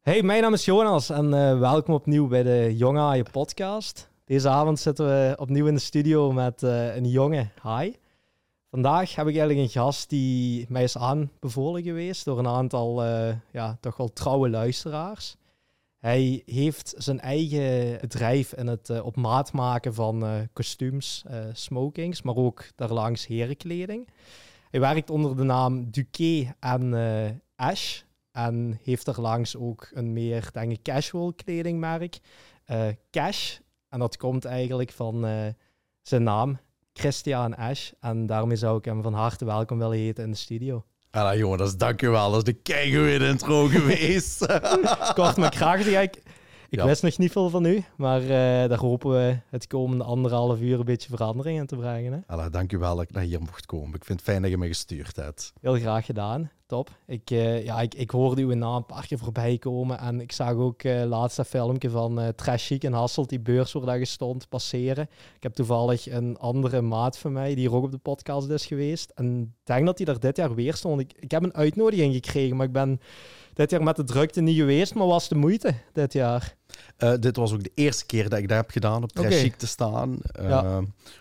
Hey, mijn naam is Jonas en uh, welkom opnieuw bij de Jonge Haaien podcast. Deze avond zitten we opnieuw in de studio met uh, een jonge haai. Vandaag heb ik eigenlijk een gast die mij is aanbevolen geweest door een aantal uh, ja, toch wel trouwe luisteraars. Hij heeft zijn eigen bedrijf in het op maat maken van kostuums, smokings, maar ook daarlangs herenkleding. Hij werkt onder de naam Duquet en Ash. En heeft er langs ook een meer, denk ik, casual kledingmerk. Uh, Cash. En dat komt eigenlijk van uh, zijn naam, Christian Ash. En daarmee zou ik hem van harte welkom willen heten in de studio. Ah, jongens, dank u wel. Dat is de keigoede intro geweest. Kort maar krachtig. Ik, wist nog niet veel van u, maar uh, daar hopen we het komende anderhalf uur een beetje verandering in te brengen. Hè? U wel dat ik naar hier mocht komen. Ik vind het fijn dat je me gestuurd hebt. Heel graag gedaan. Top. Ik, uh, ja, ik, ik hoorde uw naam een paar keer voorbij komen en ik zag ook uh, laatste filmpje van uh, Trash Chic en Hasselt, die beurs waar daar stond, passeren. Ik heb toevallig een andere maat van mij die hier ook op de podcast is geweest. En ik denk dat hij daar dit jaar weer stond. Ik, ik heb een uitnodiging gekregen, maar ik ben dit jaar met de drukte niet geweest, maar was de moeite dit jaar? Uh, dit was ook de eerste keer dat ik dat heb gedaan, op Trash okay. te staan. Uh,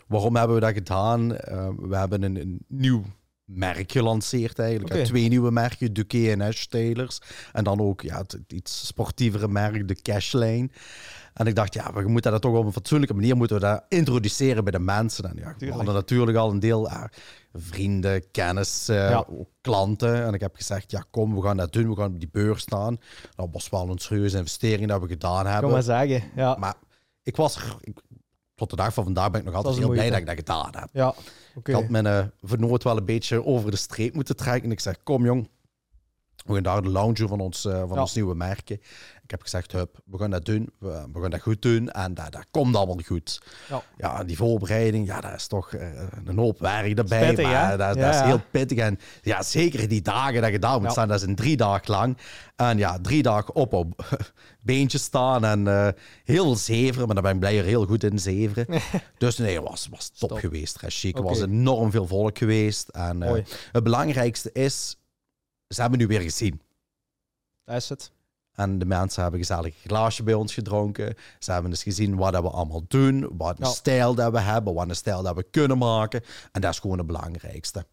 Waarom hebben we dat gedaan? Uh, we hebben een, een, nieuw merk gelanceerd eigenlijk. Okay. Twee nieuwe merken, Duque en Ash Tailors. En dan ook ja, het, iets sportievere merk, de Cashlane. En ik dacht, ja, we moeten dat toch op een fatsoenlijke manier moeten we dat introduceren bij de mensen. En ja, we hadden natuurlijk al een deel vrienden, kennis, uh, ja. klanten. En ik heb gezegd, ja, kom, we gaan dat doen. We gaan op die beurs staan. Dat was wel een serieuze investering dat we gedaan hebben. Kom maar zeggen, ja. Maar ik was er, ik, tot de dag van vandaag ben ik nog altijd heel blij dat ik dat gedaan heb. Ja, okay. Ik had mijn uh, vernoot wel een beetje over de streep moeten trekken. En ik zeg, kom jong, we gaan daar de launch van ons, uh, van ja. ons nieuwe merken. Ik heb gezegd, hup, we gaan dat doen. We, we gaan dat goed doen. En dat, dat komt allemaal goed. Ja. ja, die voorbereiding, ja, dat is toch uh, een hoop werk erbij. Pittig, maar dat, ja, dat is heel pittig. En ja, zeker die dagen dat je daar moet staan, dat is een drie dagen lang. En ja, drie dagen op op beentjes staan en uh, heel zeveren. Maar dan ben ik blij er heel goed in zeveren. dus nee, was, was top geweest. Chic. Okay. was enorm veel volk geweest. En het belangrijkste is, ze hebben nu weer gezien. Dat is het. En de mensen hebben gezellig een glaasje bij ons gedronken. Ze hebben dus gezien wat we allemaal doen, wat een ja. stijl dat we hebben, wat een stijl dat we kunnen maken. En dat is gewoon het belangrijkste.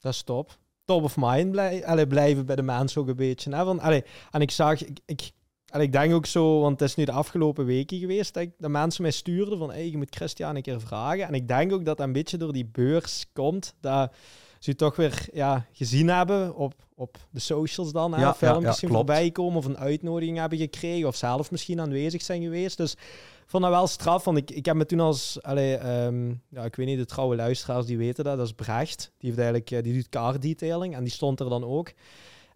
Dat is top. Top of mind blij, allee, blijven bij de mensen ook een beetje. Hè? Want, allee, en ik zag, ik, ik, allee, ik denk ook zo, want het is nu de afgelopen weken geweest, dat, ik, dat mensen mij stuurden van, hey, je moet Christian een keer vragen. En ik denk ook dat dat een beetje door die beurs komt, dat ze toch weer ja, gezien hebben op, op de socials dan. Hè, ja, filmpjes ja, ja, voorbij komen of een uitnodiging hebben gekregen of zelf misschien aanwezig zijn geweest. Dus ik vond dat wel straf, want ik, ik heb me toen als... Allee, um, ja, ik weet niet, de trouwe luisteraars die weten dat, dat is Brecht. Die, heeft eigenlijk, eh, die doet car detailing en die stond er dan ook.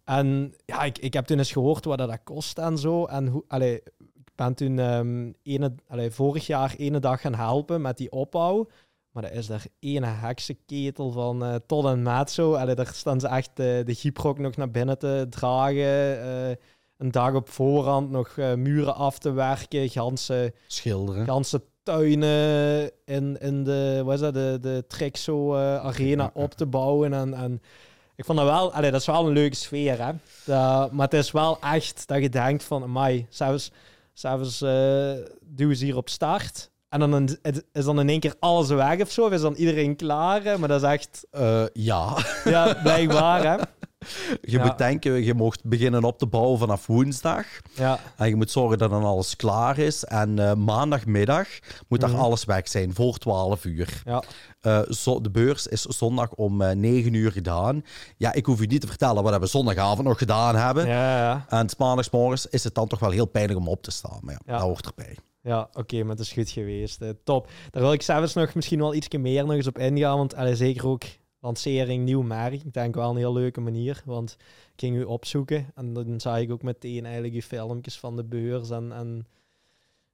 En ja, ik, ik heb toen eens gehoord wat dat kost en zo. En hoe, allee, ik ben toen um, ene, allee, vorig jaar ene dag gaan helpen met die opbouw. Maar dat is daar ene heksenketel van uh, tot en maat zo. Allee, daar staan ze echt uh, de gyprok nog naar binnen te dragen. Uh, een dag op voorhand nog muren af te werken. Ganse, Schilderen. Ganse tuinen in, in de, wat is dat, de, de Trixo arena op te bouwen. En, en ik vond dat wel, allee, dat is wel een leuke sfeer. Hè? Dat, maar het is wel echt dat je denkt van, mai, zelfs, zelfs doen ze hier op start. En dan is dan in één keer alles weg of zo? Of is dan iedereen klaar? Maar dat is echt... Uh, ja. Ja, blijkbaar, hè? Je moet denken, je mocht beginnen op te bouwen vanaf woensdag. Ja. En je moet zorgen dat dan alles klaar is. En uh, maandagmiddag moet daar mm. alles weg zijn, voor 12 uur. Ja. Uh, zo, de beurs is zondag om uh, 9 uur gedaan. Ja, ik hoef u niet te vertellen wat we zondagavond nog gedaan hebben. Ja, ja. En maandagsmorgens is het dan toch wel heel pijnlijk om op te staan. Maar ja, dat hoort erbij. Ja, oké, okay, maar het is goed geweest. Top. Daar wil ik zelfs nog misschien wel iets meer nog eens op ingaan. Want allee, zeker ook lancering, nieuw merk. Ik denk wel een heel leuke manier. Want ik ging u opzoeken en dan zag ik ook meteen eigenlijk je filmpjes van de beurs en, en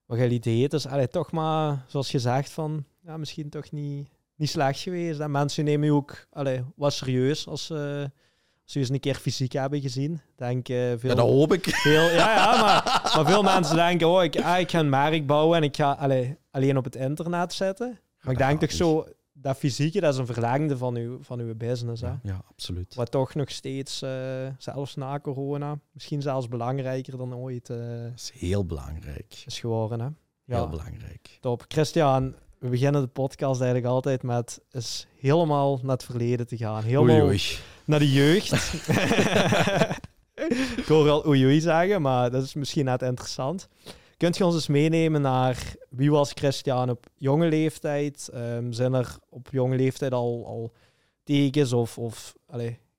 wat jullie deed. Dus allee, toch maar, zoals gezegd, van ja, misschien toch niet, niet slecht geweest. En mensen nemen je ook allee, wat serieus als ze... Uh, als eens een keer fysiek hebben gezien. Denk, uh, veel, ja, dat hoop ik. Veel, ja, ja maar, maar veel mensen denken, oh, ik, ah, ik ga een merk bouwen en ik ga allee, alleen op het internet zetten. Maar ik denk toch zo, dat fysieke, dat is een verlengde van uw, van uw business. Hè? Ja, ja, absoluut. Wat toch nog steeds, eh, zelfs na corona, misschien zelfs belangrijker dan ooit eh, Dat is heel belangrijk. is geworden. Hè? Ja, Heel belangrijk. top. Christian, we beginnen de podcast eigenlijk altijd met is helemaal naar het verleden te gaan. Helemaal Oei, oei. naar de jeugd. Ik hoor al oei oei zeggen, maar dat is misschien net interessant. Kunt je ons eens meenemen naar wie was Christian op jonge leeftijd? Ehm, zijn er op jonge leeftijd al, al tekens of, of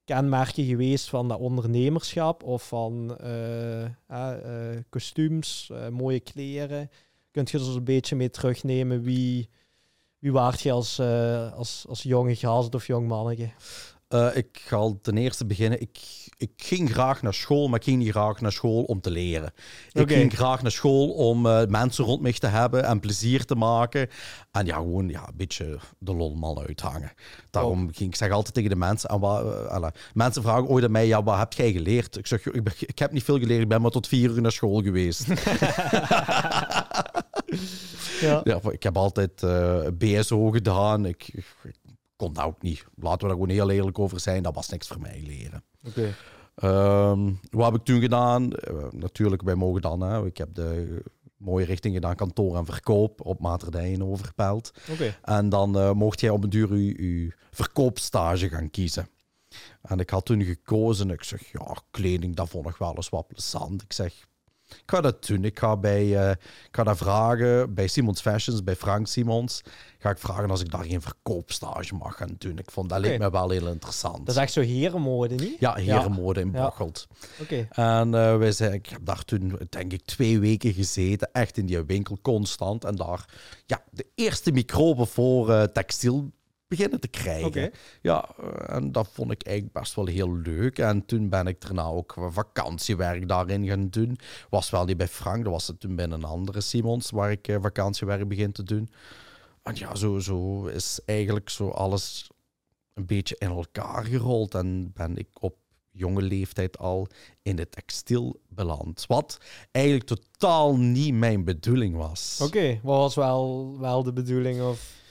kenmerken geweest van dat ondernemerschap of van eh, eh, kostuums, eh, mooie kleren? Kunt je ons een beetje mee terugnemen? Wie, wie waart je als, eh, als, als jonge gast of jong manneke? Eh, ik ga al ten eerste beginnen. Ik, ik ging graag naar school, maar ik ging niet graag naar school om te leren. Ik ging graag naar school om eh, mensen rond mij te hebben en plezier te maken. En ja, gewoon ja, een beetje de lolman uithangen. Daarom ging ik zeg altijd tegen de mensen... En wat, eh, mensen vragen ooit aan mij, ja, wat heb jij geleerd? Ik zeg, "Joh, ik, ben- ik heb niet veel geleerd, ik ben maar tot vier uur naar school geweest. Ja. ja, ik heb altijd BSO gedaan. Ik kon dat ook niet. Laten we daar gewoon heel eerlijk over zijn. Dat was niks voor mij leren. Oké. Ehm, wat heb ik toen gedaan? Eh, natuurlijk, wij mogen dan. Hè. Ik heb de mooie richting gedaan, kantoor en verkoop op Materdijen overpeld. Oké. En dan eh, mocht jij op een duur je verkoopstage gaan kiezen. En ik had toen gekozen, ik zeg, ja, kleding, dat vond ik wel eens wat plezant. Ik zeg, ik ga dat doen. Ik ga, bij, eh, ik ga dat vragen bij Simons Fashions, bij Frank Simons. Ga ik vragen als ik daar geen verkoopstage mag gaan doen. Ik vond dat leek me wel heel interessant. Dat is echt zo herenmode, niet? Ja, herenmode in Ja. Bocholt. Oké. En eh, wij zijn, ik heb daar toen, denk ik, twee weken gezeten. Echt in die winkel, constant. En daar, ja, de eerste microben voor eh, textiel beginnen te krijgen. Ja, eh, en dat vond ik eigenlijk best wel heel leuk. En toen ben ik daarna ook vakantiewerk daarin gaan doen. Was wel niet bij Frank, dat was het toen bij een andere Simons, waar ik eh, vakantiewerk begin te doen. En ja, zo, zo is eigenlijk zo alles een beetje in elkaar gerold. En ben ik op jonge leeftijd al in de textiel beland. Wat eigenlijk totaal niet mijn bedoeling was. Oké, wat was wel, wel de bedoeling? Of...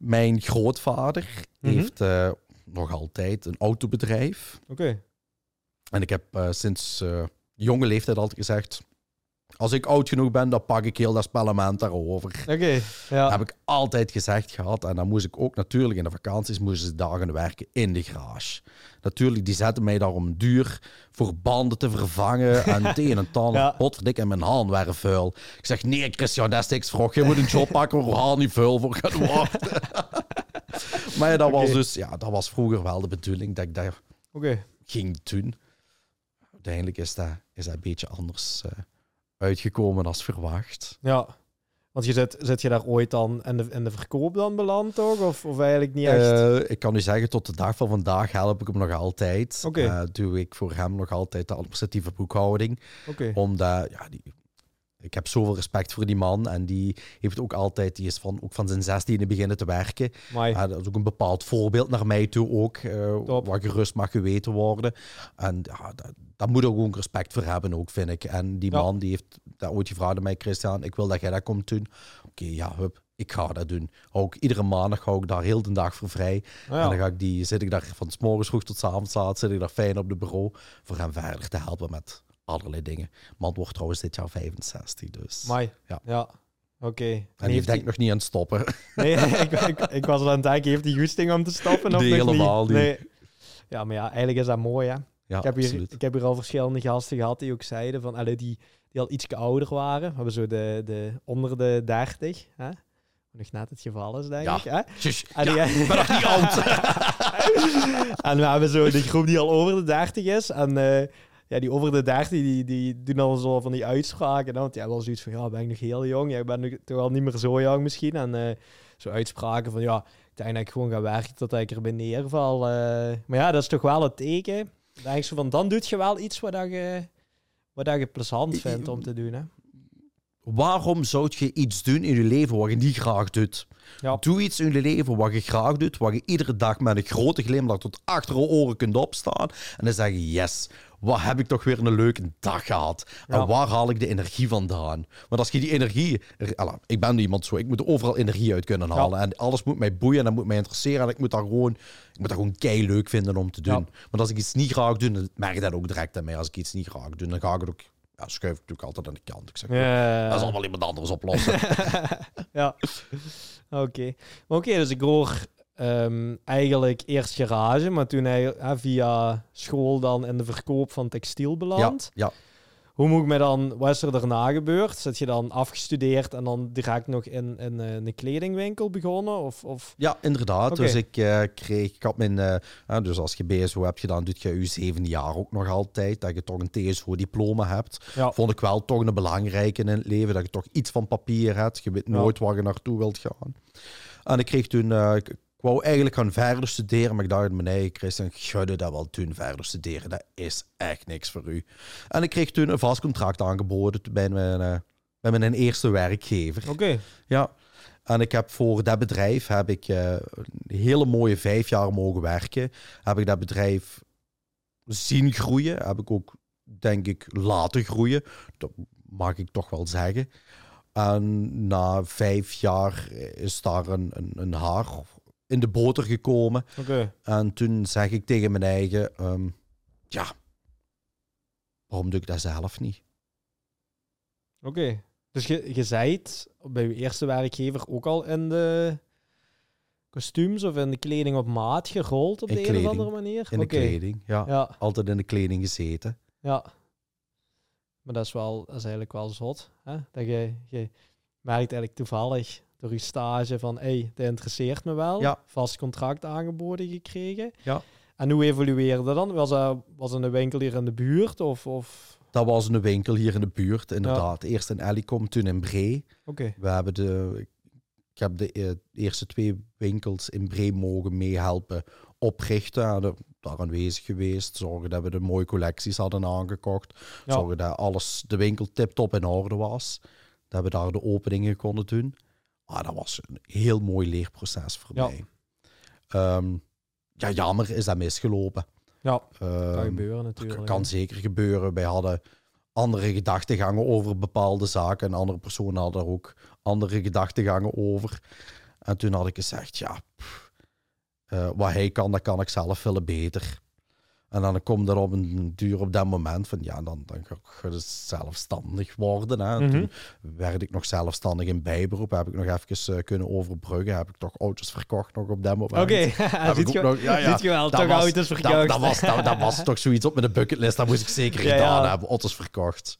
Mijn grootvader Mhm. heeft eh, nog altijd een autobedrijf. Oké. En ik heb eh, sinds eh, jonge leeftijd altijd gezegd... Als ik oud genoeg ben, dan pak ik heel dat spellement daarover. Oké, ja. Dat heb ik altijd gezegd gehad. En dan moest ik ook natuurlijk in de vakanties moesten ze dagen werken in de garage. Natuurlijk, die zetten mij daarom duur voor banden te vervangen. En het een ander. Ja. Potverdik, en mijn handen waren vuil. Ik zeg, nee Christian, dat is niks vroeg. Je moet een job pakken waar je handen niet vuil voor gaat worden. maar ja, dat was dus, ja, dat was vroeger wel de bedoeling dat ik Oké. ging doen. Uiteindelijk is dat, is dat een beetje anders eh, uitgekomen als verwacht. Ja. Want je zit, zit je daar ooit dan in de, in de verkoop dan beland, toch? Of, of eigenlijk niet echt? Eh, ik kan u zeggen, tot de dag van vandaag help ik hem nog altijd. Oké. Eh, doe ik voor hem nog altijd de administratieve boekhouding. Oké. Omdat, ja, die, ik heb zoveel respect voor die man. En die heeft ook altijd, die is van, ook van zijn zestiende beginnen te werken. Ja, dat is ook een bepaald voorbeeld naar mij toe ook. waar gerust mag geweten worden. En ja, dat, daar moet ook respect voor hebben ook, vind ik. En die Ja. man die heeft dat ooit gevraagd aan mij, Christian, ik wil dat jij dat komt doen. Oké, ja, hup, ik ga dat doen. Hou ik, iedere maandag hou ik daar heel de dag voor vrij. Ja. En dan ga ik die, zit ik daar van s morgens vroeg tot s avonds laat, zit ik daar fijn op de bureau voor hem verder te helpen met allerlei dingen. Man wordt trouwens dit jaar 65, dus. Mai. Ja. Ja. Oké. en die heeft denkt nog niet aan het stoppen. Nee, ik, ik, ik was al aan het denken, heeft hij goesting om te stoppen of Nee, helemaal niet. Nee. Ja, maar ja, eigenlijk is dat mooi, hè. Ja, Ik heb, hier, absoluut. ik heb hier al verschillende gasten gehad die ook zeiden van, allee, die, die al iets ouder waren. We hebben zo de, de onder de 30, hè. Nog net het geval is, denk Ja. ik. Hè? En ja, die- ik ben nog niet oud. en we hebben zo de groep die al over de 30 is. En eh, ja, die over de 30, die, die doen al zo van die uitspraken. Want ja, wel zoiets van, ja, ben ik nog heel jong? Ja, ik ben nog toch al niet meer zo jong misschien. En eh, zo uitspraken van, ja, ik denk dat ik gewoon ga werken totdat ik erbij neerval. eh. maar ja, dat is toch wel het teken. Dan denk zo van, dan doet je wel iets wat dat je, wat dat je plezant vindt om te doen, hè. Waarom zou je iets doen in je leven wat je niet graag doet? Ja. Doe iets in je leven wat je graag doet, waar je iedere dag met een grote glimlach tot achter je oren kunt opstaan. En dan zeg je, yes, wat heb ik toch weer een leuke dag gehad. En waar haal ik de energie vandaan? Want als je die energie... er- ik ben iemand zo, ik moet overal energie uit kunnen halen. En alles moet mij boeien en dat moet mij interesseren. En ik moet dat gewoon, ik moet dat gewoon kei leuk vinden om te doen. Want als ik iets niet graag doe, dan merk je dat ook direct aan mij. Als ik iets niet graag doe, dan ga ik het ook... Ja, schuif ik natuurlijk altijd aan de kant. Ik zeg, Ja. dat zal wel iemand anders oplossen. ja. Oké. Maar Oké, dus ik hoor ehm, eigenlijk eerst garage, maar toen hij via school dan in de verkoop van textiel ja, beland. ja. Hoe moet ik me dan, wat is er daarna gebeurd? Zit je dan afgestudeerd en dan direct nog in, in, eh, een kledingwinkel begonnen? Of, of... Ja, inderdaad. Dus ik eh, kreeg, ik had mijn, eh, dus als je BSO hebt gedaan, doet je je zevende jaar ook nog altijd, dat je toch een TSO-diploma hebt. Ja. Vond ik wel toch een belangrijke in het leven, dat je toch iets van papier hebt. Je weet Ja. nooit waar je naartoe wilt gaan. En ik kreeg toen, ik, wou eigenlijk gaan verder studeren, maar ik dacht, mijn eigen Christian, je dat wel doen, verder studeren, dat is echt niks voor u. En ik kreeg toen een vast contract aangeboden bij mijn, eh, bij mijn eerste werkgever. Oké. Ja. En ik heb voor dat bedrijf heb ik eh, een hele mooie vijf jaar mogen werken. Heb ik dat bedrijf zien groeien. Heb ik ook, denk ik, laten groeien. Dat mag ik toch wel zeggen. En na vijf jaar is daar een, een, een haar in de boter gekomen. En toen zeg ik tegen mijn eigen, ehm, ja, waarom doe ik dat zelf niet? Oké. Dus je, je zijt bij je eerste werkgever ook al in de kostuums of in de kleding op maat gerold op In de een of andere manier? In de kleding, ja. Ja, Altijd in de kleding gezeten. ja. Maar dat is, wel, dat is eigenlijk wel zot. Hè? Dat je, je merkt eigenlijk toevallig door je stage van, hé, hey, dat interesseert me wel. Ja. Vast contract aangeboden gekregen. Ja. En hoe evolueerde dat dan? Was dat, was dat een winkel hier in de buurt? Of, of... Dat was een winkel hier in de buurt, inderdaad. Eerst in Ellicom, toen in Bree. Oké. We hebben de, ik heb de eh, eerste twee winkels in Bree mogen meehelpen oprichten. En de- daar aanwezig geweest. Zorgen dat we de mooie collecties hadden aangekocht. Zorgen dat alles, de winkel tip-top in orde was. Dat we daar de openingen konden doen. Maar dat was een heel mooi leerproces voor Ja. mij. Ehm, ja, jammer is dat misgelopen. Ja, Ehm, kan gebeuren dat natuurlijk. kan hè. zeker gebeuren. Wij hadden andere gedachtegangen over bepaalde zaken. En andere personen hadden er ook andere gedachtegangen over. En toen had ik gezegd, ja, pff, eh, wat hij kan, dat kan ik zelf veel beter. En dan komt er op een duur op dat moment van, ja, dan, dan ga je zelfstandig worden. Hè. Mhm. Toen werd ik nog zelfstandig in bijberoep. Heb ik nog even eh, kunnen overbruggen. Heb ik toch auto's verkocht nog op dat moment. Oké, ziet ik je, ook nog- ja, ja. ziet je wel, Dat toch was- auto's verkocht. dat, was, dat, dat was toch zoiets op mijn bucketlist. Dat moest ik zeker Ja, gedaan hebben. Auto's verkocht.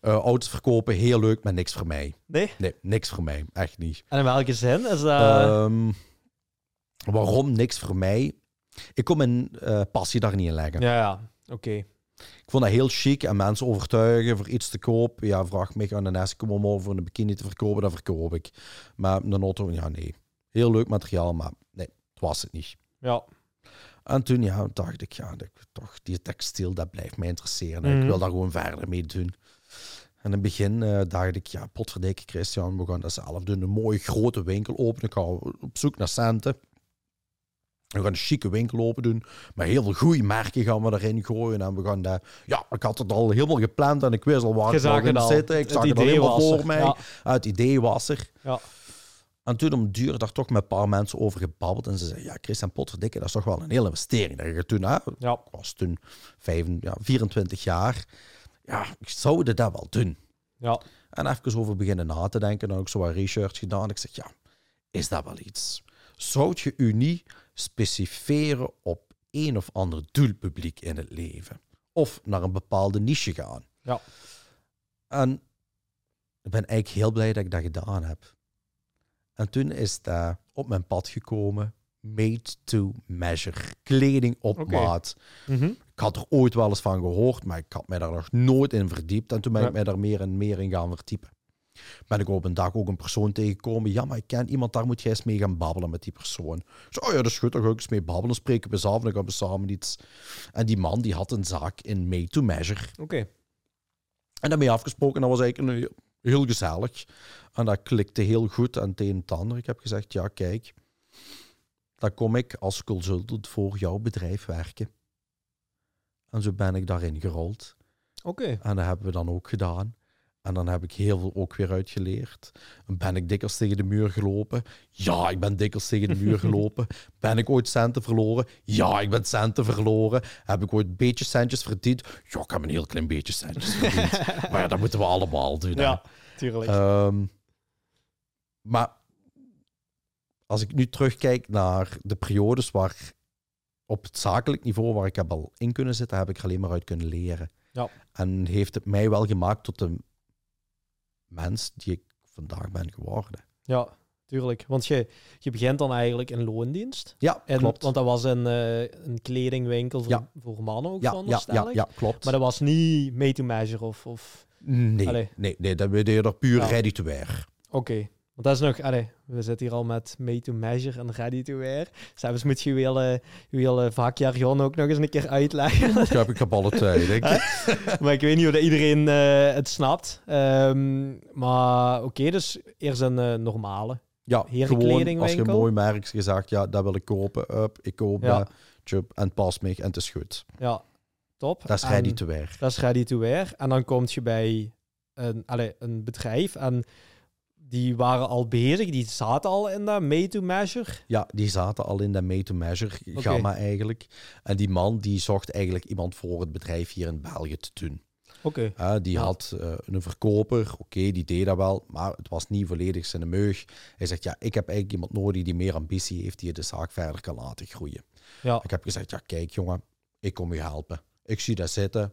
Eh, auto's verkopen, heel leuk, maar niks voor mij. Nee? Nee, niks voor mij. Echt niet. En in welke zin is dat? Ehm, waarom niks voor mij? Ik kon mijn eh, passie daar niet in leggen. ja, ja. Oké. Ik vond dat heel chic en mensen overtuigen voor iets te kopen. Ja, vraag mij aan de Nescom om over een bikini te verkopen, dat verkoop ik. Maar een auto, ja, nee. Heel leuk materiaal, maar nee, het was het niet. Ja. En toen ja, dacht ik, ja, dat, toch, die textiel, dat blijft mij interesseren. Mhm. Ik wil daar gewoon verder mee doen. En in het begin eh, dacht ik, ja, potverdikke Christian, we gaan dat zelf doen. Een mooie grote winkel openen. Ik ga op zoek naar centen. We gaan een chique winkel open doen. Met heel veel goede merken gaan we erin gooien. En we gaan dat... Ja, ik had het al helemaal gepland en ik wist al waar ik het in zitten. Ik zag het al helemaal voor er. mij. Ja. Het idee was er. Ja. En toen om duur daar toch met een paar mensen over gebabbeld. En ze zeiden, ja, Christian Potverdikke, dat is toch wel een hele investering. Dat je toen, hè, Ja. ik was toen 25, ja, 24 jaar. Ja, ik zou dat wel doen. Ja. En even over beginnen na te denken. En ook zo wat research gedaan. Ik zeg, ja, is dat wel iets? Zou je u niet specifieren op een of ander doelpubliek in het leven? Of naar een bepaalde niche gaan? Ja. En ik ben eigenlijk heel blij dat ik dat gedaan heb. En toen is dat op mijn pad gekomen. Made to measure. Kleding op maat. Mhm. Ik had er ooit wel eens van gehoord, maar ik had mij daar nog nooit in verdiept. En toen ben Ja. ik mij daar meer en meer in gaan verdiepen. Ben ik op een dag ook een persoon tegengekomen. Ja, maar ik ken iemand, daar moet jij eens mee gaan babbelen met die persoon. Zo, oh ja, dat is goed, daar ga ik eens mee babbelen. Spreken we af, dan gaan we samen iets. En die man, die had een zaak in Made to Measure. Oké. En daarmee afgesproken, dat was eigenlijk een heel gezellig. En dat klikte heel goed aan het een en het ander. Ik heb gezegd, ja kijk, dan kom ik als consultant voor jouw bedrijf werken. En zo ben ik daarin gerold. Oké. En dat hebben we dan ook gedaan. En dan heb ik heel veel ook weer uitgeleerd. En ben ik dikwijls tegen de muur gelopen? Ja, ik ben dikwijls tegen de muur gelopen. Ben ik ooit centen verloren? Ja, ik ben centen verloren. Heb ik ooit een beetje centjes verdiend? Ja, ik heb een heel klein beetje centjes verdiend. maar ja, dat moeten we allemaal doen. hè. Ja, tuurlijk. Ehm, maar als ik nu terugkijk naar de periodes waar op het zakelijk niveau waar ik heb al in kunnen zitten, heb ik er alleen maar uit kunnen leren. Ja. En heeft het mij wel gemaakt tot de mens die ik vandaag ben geworden. ja, tuurlijk. Want je, je begint dan eigenlijk in loondienst. Ja, En, klopt. Want dat was een, eh, een kledingwinkel voor, Ja. voor mannen ook, ja, ja, veronderstel ja, ik. ja, klopt. Maar dat was niet made to measure of... of... nee, Allee. nee, nee, dat je er puur Ja. ready to wear. Oké. Want dat is nog... Allee, we zitten hier al met made to measure en ready to wear. Zelfs moet je je hele, je hele vakjargon ook nog eens een keer uitleggen. Dat heb ik op alle tijd, denk ik. maar ik weet niet of iedereen eh, het snapt. Ehm, maar oké, dus eerst een eh, normale. Ja, gewoon als je een mooi merk gezegd, ja, dat wil ik kopen. Up, ik koop Ja. dat. Tjup, en het past me en het is goed. Ja, top. Dat is En- ready to wear. Dat is ready to wear. En dan kom je bij een, allee, een bedrijf en die waren al bezig, die zaten al in dat made to measure. Ja, die zaten al in dat made-to-measure gamma eigenlijk. En die man die zocht eigenlijk iemand voor het bedrijf hier in België te doen. Oké. Uh, die Ja. had eh, een verkoper, oké, die deed dat wel, maar het was niet volledig zijn meug. Hij zegt, ja, ik heb eigenlijk iemand nodig die meer ambitie heeft, die de zaak verder kan laten groeien. Ja. Ik heb gezegd, ja, kijk jongen, ik kom je helpen. Ik zie dat zitten,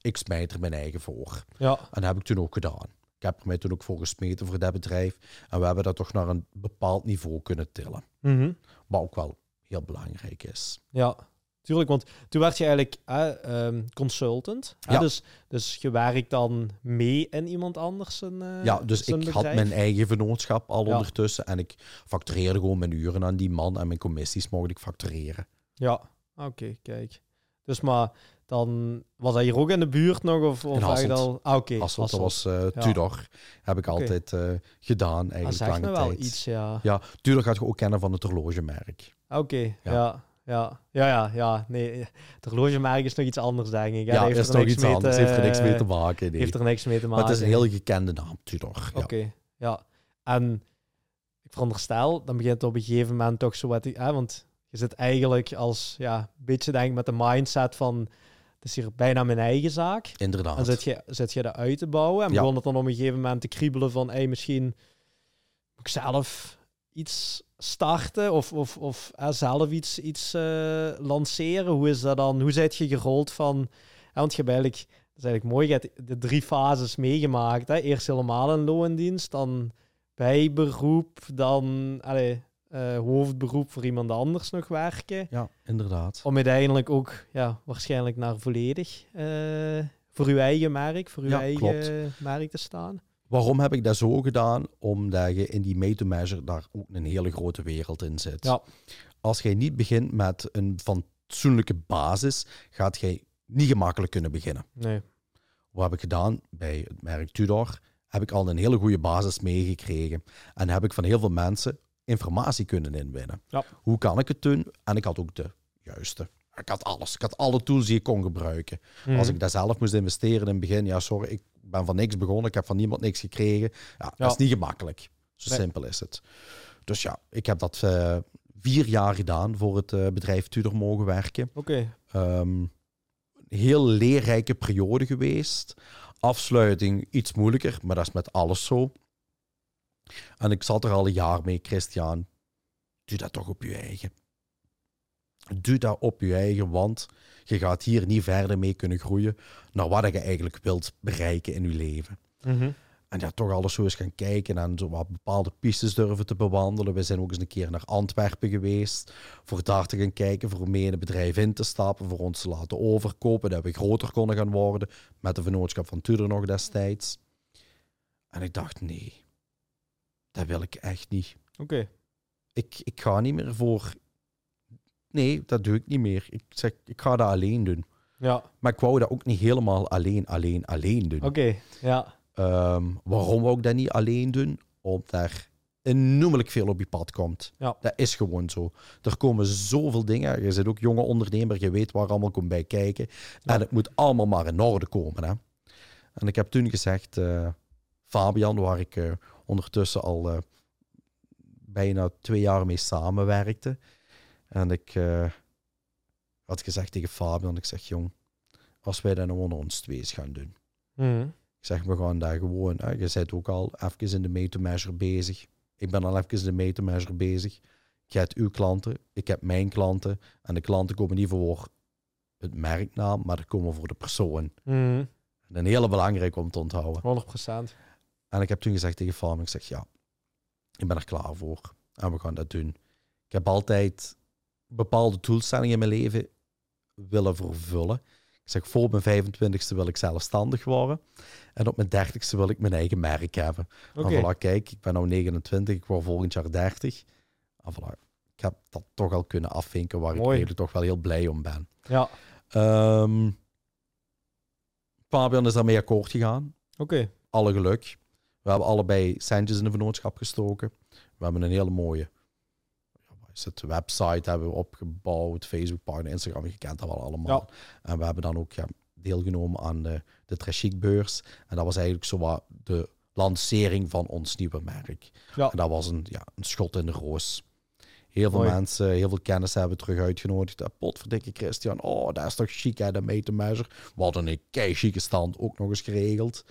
ik smijt er mijn eigen voor. Ja. En dat heb ik toen ook gedaan. Ik heb er mij toen ook voor gesmeten voor dat bedrijf. En we hebben dat toch naar een bepaald niveau kunnen tillen. Mhm. Wat ook wel heel belangrijk is. Ja, tuurlijk. Want toen werd je eigenlijk eh, ehm, consultant. hè. Dus, dus je werkt dan mee in iemand anders een eh, ja, dus ik had mijn eigen vennootschap al Ja. ondertussen. En ik factureerde gewoon mijn uren aan die man. En mijn commissies mocht ik factureren. Ja, oké, kijk. Dus maar dan was hij hier ook in de buurt nog? Of, of je al... Ah, oké. Hasselt, dat was eh, Ja. Tudor. Heb ik altijd eh, gedaan, Dat eigenlijk zegt me lange wel tijd. iets, ja. Ja, Tudor gaat je ook kennen van het horlogemerk. Oké, Ja. ja. Ja, ja, ja, ja. Nee, het horlogemerk is nog iets anders, denk ik. hè. Ja, heeft is er niks iets mee anders. te- Heeft er niks mee te maken. nee. Heeft er niks mee te Maar maken. het is een heel gekende naam, Tudor. Ja. Oké, ja. En ik veronderstel, dan begint het op een gegeven moment toch zo wat... Hè, want je zit eigenlijk als, ja, een beetje denk ik met de mindset van... Is hier bijna mijn eigen zaak. Inderdaad. En zit je, zit je dat uit te bouwen. En begon het dan op een gegeven moment te kriebelen van... Hey, misschien moet ik zelf iets starten of, of, of hè, zelf iets, iets eh, lanceren. Hoe is dat dan? Hoe zijt je gerold van... hè, want je hebt eigenlijk... Dat is eigenlijk mooi. Je hebt de drie fases meegemaakt. Hè? Eerst helemaal een loondienst, dan bijberoep, dan allee, eh, hoofdberoep voor iemand anders nog werken. Ja, inderdaad. Om uiteindelijk ook ja, waarschijnlijk naar volledig eh, voor uw eigen merk, voor uw Ja, eigen merk te staan. Waarom heb ik dat zo gedaan? Omdat je in die made-to-measure daar ook een hele grote wereld in zit. Ja. Als jij niet begint met een fatsoenlijke basis, gaat jij niet gemakkelijk kunnen beginnen. Nee. Wat heb ik gedaan bij het merk Tudor? Heb ik al een hele goede basis meegekregen. En heb ik van heel veel mensen informatie kunnen inwinnen. Ja. Hoe kan ik het doen? En ik had ook de juiste. Ik had alles. Ik had alle tools die ik kon gebruiken. Mhm. Als ik daar zelf moest investeren in het begin, ja, sorry, ik ben van niks begonnen. Ik heb van niemand niks gekregen. Ja, Ja. dat is niet gemakkelijk. Zo Nee. simpel is het. Dus ja, ik heb dat eh, vier jaar gedaan voor het eh, bedrijf Tudor mogen werken. Oké. Ehm, heel leerrijke periode geweest. Afsluiting iets moeilijker, maar dat is met alles zo. En ik zat er al een jaar mee, Christian. Doe dat toch op je eigen. Doe dat op je eigen, want je gaat hier niet verder mee kunnen groeien naar wat je eigenlijk wilt bereiken in je leven. Mhm. En ja, toch alles zo eens gaan kijken en zo wat bepaalde pistes durven te bewandelen. We zijn ook eens een keer naar Antwerpen geweest. Voor daar te gaan kijken, voor mee in het bedrijf in te stappen. Voor ons te laten overkopen, dat we groter konden gaan worden. Met de vennootschap van Tudor nog destijds. En ik dacht, nee, dat wil ik echt niet. Oké. Ik, ik ga niet meer voor... Nee, dat doe ik niet meer. Ik zeg, ik ga dat alleen doen. Ja. Maar ik wou dat ook niet helemaal alleen, alleen, alleen doen. Oké. Ja. Ehm, waarom we ook dat niet alleen doen? Omdat er enormelijk veel op je pad komt. Ja. Dat is gewoon zo. Er komen zoveel dingen. Je bent ook jonge ondernemer, je weet waar allemaal komt bij kijken. Ja. En het moet allemaal maar in orde komen. Hè? En ik heb toen gezegd, eh, Fabian, waar ik eh, ondertussen al eh, bijna twee jaar mee samenwerkte. En ik eh, had gezegd tegen Fabian, ik zeg, jong, als wij dat nou onder ons twee's gaan doen. Mhm. Ik zeg, we gaan daar gewoon, hè, je bent ook al even in de made-to-measure bezig. Ik ben al even in de made-to-measure bezig. Je hebt uw klanten, ik heb mijn klanten. En de klanten komen niet voor het merknaam, maar die komen voor de persoon. Mhm. Een hele belangrijk om te onthouden. 100%. En ik heb toen gezegd tegen Fabian, ik zeg, ja, ik ben er klaar voor. En we gaan dat doen. Ik heb altijd bepaalde doelstellingen in mijn leven willen vervullen. Ik zeg, voor mijn 25ste wil ik zelfstandig worden. En op mijn 30ste wil ik mijn eigen merk hebben. En voilà, kijk, ik ben nu 29, ik word volgend jaar 30. En voilà, ik heb dat toch al kunnen afvinken, waar ik eigenlijk toch wel heel blij om ben. Ja, Ehm, Fabian is daarmee akkoord gegaan. oké. Alle geluk. We hebben allebei centjes in de vennootschap gestoken. We hebben een hele mooie wat is het, website hebben we opgebouwd, Facebookpagina, Instagram, je kent dat wel allemaal. En we hebben dan ook ja, deelgenomen aan de, de Trashic-beurs. En dat was eigenlijk zo wat de lancering van ons nieuwe merk. Ja. En dat was een, ja, een schot in de roos. Heel veel mensen, heel veel kennis hebben we terug uitgenodigd. Uh, Potverdikke Christian, oh, dat is toch chic hè, de. We hadden een kei chique stand ook nog eens geregeld.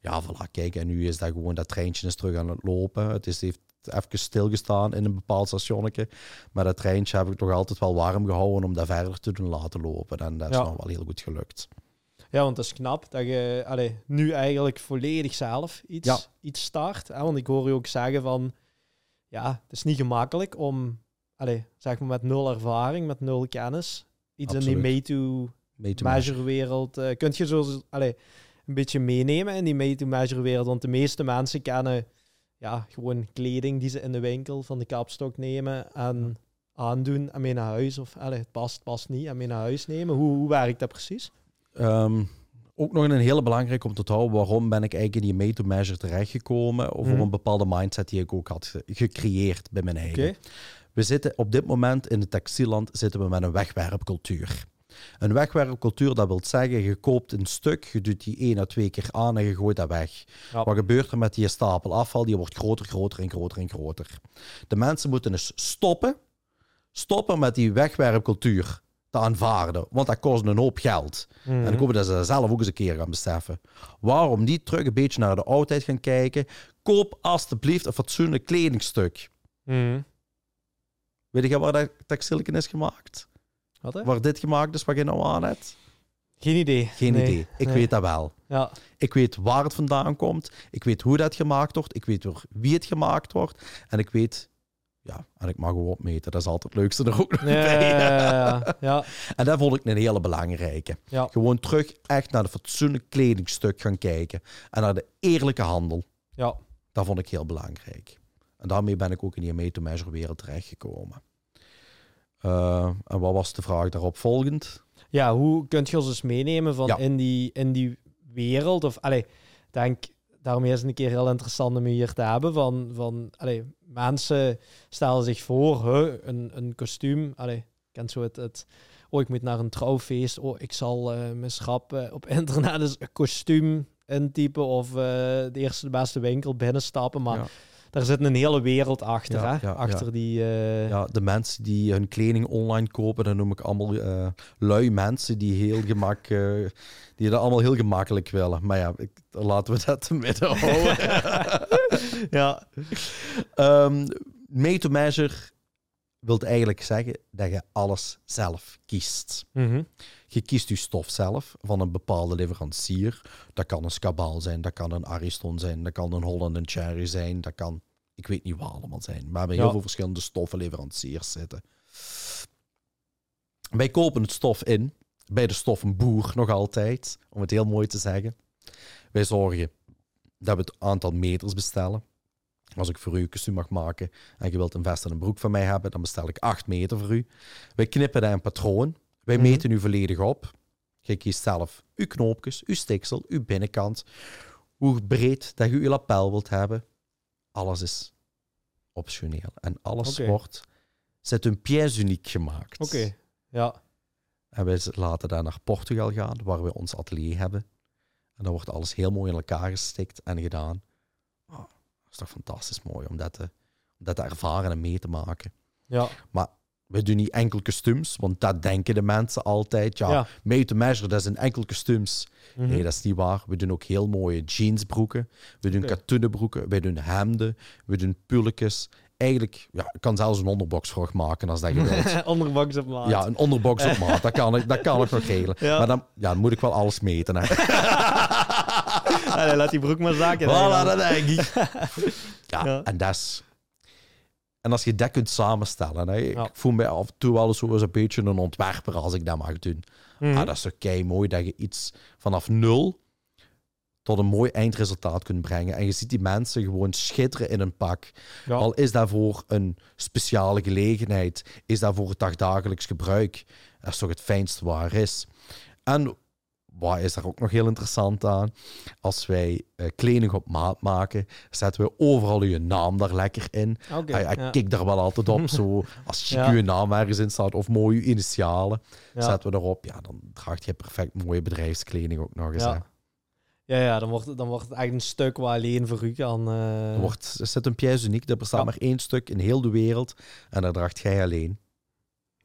Ja, voilà, kijk, en nu is dat gewoon, dat treintje is terug aan het lopen. Het is, heeft even stilgestaan in een bepaald stationnetje. Maar dat treintje heb ik toch altijd wel warm gehouden om dat verder te doen laten lopen. En dat is Ja. nog wel heel goed gelukt. Ja, want het is knap dat je allee, nu eigenlijk volledig zelf iets, Ja. iets start. Hè? Want ik hoor je ook zeggen van, ja, het is niet gemakkelijk om, allee, zeg maar met nul ervaring, met nul kennis, iets in die made-to-measure Mate wereld. eh kunt je zo allee, een beetje meenemen in die made-to-measure wereld? Want de meeste mensen kennen ja, gewoon kleding die ze in de winkel van de kapstok nemen en aandoen en mee naar huis. Of allee, het past, past niet en mee naar huis nemen. Hoe, hoe werkt dat precies? Ehm, ook nog een hele belangrijk om te houden. Waarom ben ik eigenlijk in die made-to-measure terechtgekomen? Over Mhm. een bepaalde mindset die ik ook had ge- gecreëerd bij mijn eigen. We zitten op dit moment in het textielland zitten we met een wegwerpcultuur. Een wegwerpcultuur, dat wil zeggen, je koopt een stuk, je doet die één à twee keer aan en je gooit dat weg. Ja. Wat gebeurt er met die stapel afval? Die wordt groter, groter en groter en groter. De mensen moeten dus stoppen, stoppen met die wegwerpcultuur te aanvaarden, want dat kost een hoop geld. Mhm. En ik hoop dat ze dat zelf ook eens een keer gaan beseffen. Waarom niet terug een beetje naar de oudheid gaan kijken? Koop alstublieft een fatsoenlijk kledingstuk. Mhm. Weet je waar dat textielken is gemaakt? Wat hè? Waar dit gemaakt is, wat je nou aan hebt? Geen idee. Geen Nee. idee. Ik Nee. weet dat wel. Ja, Ik weet waar het vandaan komt. Ik weet hoe dat gemaakt wordt. Ik weet door wie het gemaakt wordt. En ik weet... Ja, en ik mag ook opmeten. Dat is altijd het leukste er ook nog ja, bij. ja, ja, En dat vond ik een hele belangrijke. ja. Gewoon terug echt naar de fatsoenlijk kledingstuk gaan kijken. En naar de eerlijke handel. ja. Dat vond ik heel belangrijk. En daarmee ben ik ook in die made-to-measure wereld terechtgekomen. Eh, en wat was de vraag daarop volgend? Ja, hoe kunt je ons eens meenemen van Ja. in, die, in die wereld? Of, allee, denk, daarmee is het een keer heel interessant om je hier te hebben. Van, van allee, mensen stellen zich voor, huh, een, een kostuum. Allee, ik ken zo het, het, oh, ik moet naar een trouwfeest. Oh, ik zal eh mijn schap eh, op internet eens een kostuum intypen of de eerste de beste winkel binnenstappen. Maar Ja. Daar zit een hele wereld achter, Ja, hè? ja, achter ja. die... eh, Ja, de mensen die hun kleding online kopen, dat noem ik allemaal eh, lui mensen die heel gemak, eh, die dat allemaal heel gemakkelijk willen. Maar ja, ik, laten we dat te midden houden. ja. Ehm made to measure wil eigenlijk zeggen dat je alles zelf kiest. Mhm. Je kiest je stof zelf van een bepaalde leverancier. Dat kan een Scabal zijn, dat kan een Ariston zijn, dat kan een Holland Cherry zijn, dat kan, ik weet niet wat allemaal zijn. Maar we hebben Ja. heel veel verschillende stoffenleveranciers zitten. Wij kopen het stof in, bij de stoffenboer nog altijd, om het heel mooi te zeggen. Wij zorgen dat we het aantal meters bestellen. Als ik voor u een kostuum mag maken en je wilt een vest en een broek van mij hebben, dan bestel ik 8 meter voor u. Wij knippen daar een patroon. Wij Mhm. meten u volledig op. Je kiest zelf uw knoopjes, uw stiksel, uw binnenkant. hoe breed dat je je lapel wilt hebben. Alles is optioneel. En alles wordt, zit een pièce uniek gemaakt. Oké, ja. En wij laten daar naar Portugal gaan, waar we ons atelier hebben. En dan wordt alles heel mooi in elkaar gestikt en gedaan. Oh, dat is toch fantastisch mooi om dat, te, om dat te ervaren en mee te maken. Ja, We doen niet enkel kostuums, want dat denken de mensen altijd. Ja, ja. made to measure, dat is een enkel kostuums. Mhm. Nee, dat is niet waar. We doen ook heel mooie jeansbroeken. We doen katoenen broeken. We doen hemden. We doen pulletjes. Eigenlijk, ja, ik kan zelfs een onderboksvraag maken als dat je wilt. Onderbox op maat. Ja, een onderbox op maat. Dat kan ik, dat kan ik nog regelen. Ja. Maar dan, ja, dan moet ik wel alles meten. Hè. Allee, laat die broek maar zakken. voilà, dat denk ik. Ja, Ja. en dat is... En als je dat kunt samenstellen... Hè, ik Ja. voel mij af en toe wel eens een beetje een ontwerper als ik dat mag doen. Mhm. Ah, dat is toch kei mooi dat je iets vanaf nul tot een mooi eindresultaat kunt brengen. En je ziet die mensen gewoon schitteren in een pak. Ja. Al is dat voor een speciale gelegenheid, is dat voor het dagdagelijks gebruik. Dat is toch het fijnste waar is. En wat is daar ook nog heel interessant aan? Als wij eh, kleding op maat maken, zetten we overal je naam daar lekker in. Oké, Ah, ik ja. kijk daar wel altijd op. Zo, als je Ja. je naam ergens in staat of mooie initialen, Ja. zetten we erop. Ja, dan draagt je perfect mooie bedrijfskleding ook nog eens. Ja. Ja, ja, dan wordt, het, dan wordt het echt een stuk waar alleen voor u kan... Er, wordt, er zit een pièce uniek. Er bestaat maar één stuk in heel de wereld. En daar draagt jij alleen.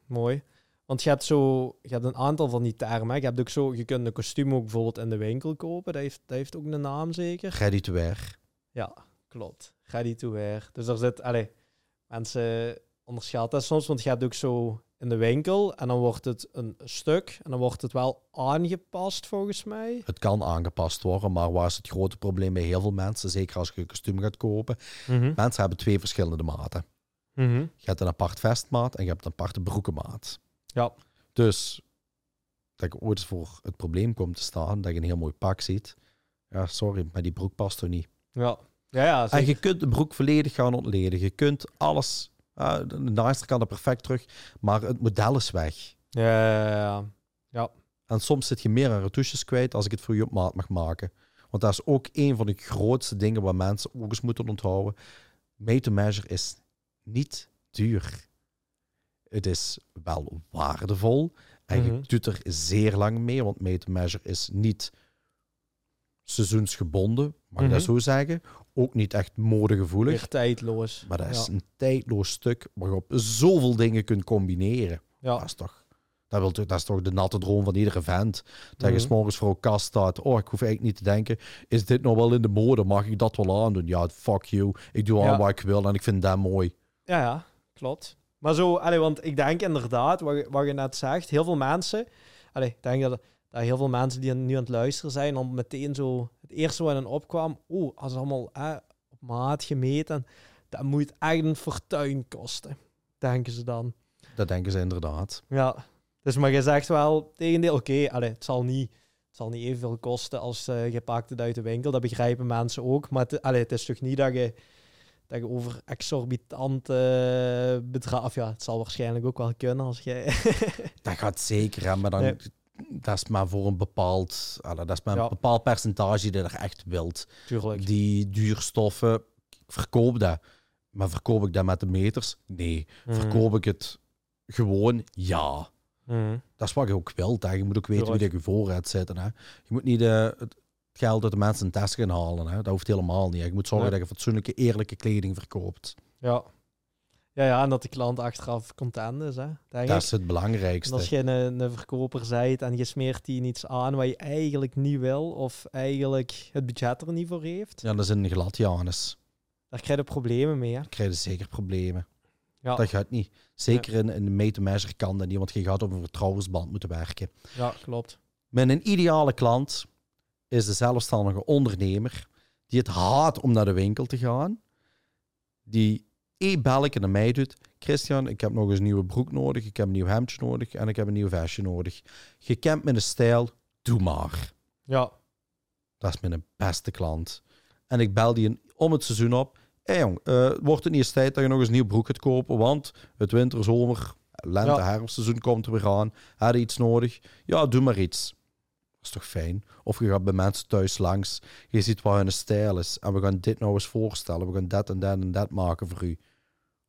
Mooi. Want je hebt zo, je hebt een aantal van die termen. hè. Je hebt ook zo, je kunt een kostuum ook bijvoorbeeld in de winkel kopen. Dat heeft, dat heeft ook een naam zeker. Ready to wear. Ja, klopt. Ready to wear. Dus daar zit, allee, mensen onderschatten dat soms, want je hebt ook zo in de winkel en dan wordt het een stuk en dan wordt het wel aangepast volgens mij. Het kan aangepast worden, maar waar is het grote probleem bij heel veel mensen? Zeker als je een kostuum gaat kopen. Mensen hebben twee verschillende maten. Mhm. Je hebt een apart vestmaat en je hebt een aparte broekenmaat. Ja. Dus dat je ooit voor het probleem komt te staan, dat je een heel mooi pak ziet. Ja, sorry, maar die broek past er niet. Ja, ja, ja En je kunt de broek volledig gaan ontleden. Je kunt alles, uh, de naaister kan er perfect terug, maar het model is weg. Ja, ja, ja. En soms zit je meer aan retouches kwijt als ik het voor je op maat mag maken. Want dat is ook een van de grootste dingen waar mensen ook eens moeten onthouden. Made to measure is niet duur. Het is wel waardevol. En Mhm. je doet er zeer lang mee, want made to measure is niet seizoensgebonden, mag ik dat Mhm. zo zeggen. Ook niet echt modegevoelig. Weer tijdloos. Maar dat is ja. een tijdloos stuk waarop je zoveel dingen kunt combineren. Ja. Dat is toch, dat, wil, dat is toch de natte droom van iedere vent. Dat je Mhm. s morgens voor kast staat. Oh, ik hoef eigenlijk niet te denken, is dit nou wel in de mode? Mag ik dat wel aandoen? Ja, fuck you. Ik doe aan Ja. wat ik wil en ik vind dat mooi. Ja, ja, klopt. Maar zo, allee, want ik denk inderdaad, wat, je- wat je net zegt, heel veel mensen, allee, ik denk dat, dat heel veel mensen die nu aan het luisteren zijn, dan meteen zo, het eerste wat hen opkwam, oeh, als het allemaal eh, op maat gemeten, dat moet echt een fortuin kosten, denken ze dan. Dat denken ze inderdaad. Ja, dus maar je zegt wel, tegendeel, oké, allee, het zal niet... Het zal niet evenveel kosten als eh, je pakt het uit de winkel. Dat begrijpen mensen ook. Maar het, allee, het is toch niet dat je, dat je over exorbitant eh bedrag... Of ja, het zal waarschijnlijk ook wel kunnen als je... Dat gaat zeker, hè, maar dan, Nee. dat is maar voor een bepaald, dat is maar een Ja. bepaald percentage dat je er echt wilt. Tuurlijk. Die duurstoffen, ik verkoop dat. Maar verkoop ik dat met de meters? Nee. Mhm. Verkoop ik het gewoon? Ja. Mhm. Dat is wat je ook wilt. Hè. Je moet ook weten wie Tuurlijk. dat je voor hebt zitten. Hè. Je moet niet eh, het geld uit de mensen een test gaan halen. Hè. Dat hoeft helemaal niet. hè. Je moet zorgen Nee. dat je fatsoenlijke, eerlijke kleding verkoopt. Ja. Ja, ja, en dat de klant achteraf content is, hè. Denk Dat ik. is het En belangrijkste. als je een, een verkoper zijt en je smeert die iets aan wat je eigenlijk niet wil, of eigenlijk het budget er niet voor heeft, Ja, dat is een glad Janus. daar krijg je problemen mee, hè. Krijg je zeker problemen. Ja, Dat gaat niet. Zeker in, in de mate-measure kan dat niet, want je gaat op een vertrouwensband moeten werken. ja klopt. Mijn een ideale klant is de zelfstandige ondernemer die het haat om naar de winkel te gaan. Die e-belletje naar mij doet. Christian, ik heb nog eens een nieuwe broek nodig. Ik heb een nieuw hemdje nodig. En ik heb een nieuw vestje nodig. Je kent mijn stijl. Doe maar. Ja, Dat is mijn beste klant. En ik bel die om het seizoen op. Hé hey jong, eh, wordt het niet eens tijd dat je nog eens een nieuw broek gaat kopen? Want het winter, zomer, lente, Ja. herfstseizoen komt er weer aan. Had je iets nodig? Ja, doe maar iets. Is toch fijn? Of je gaat bij mensen thuis langs, je ziet wat hun stijl is. En we gaan dit nou eens voorstellen. We gaan dat en dat en dat maken voor u.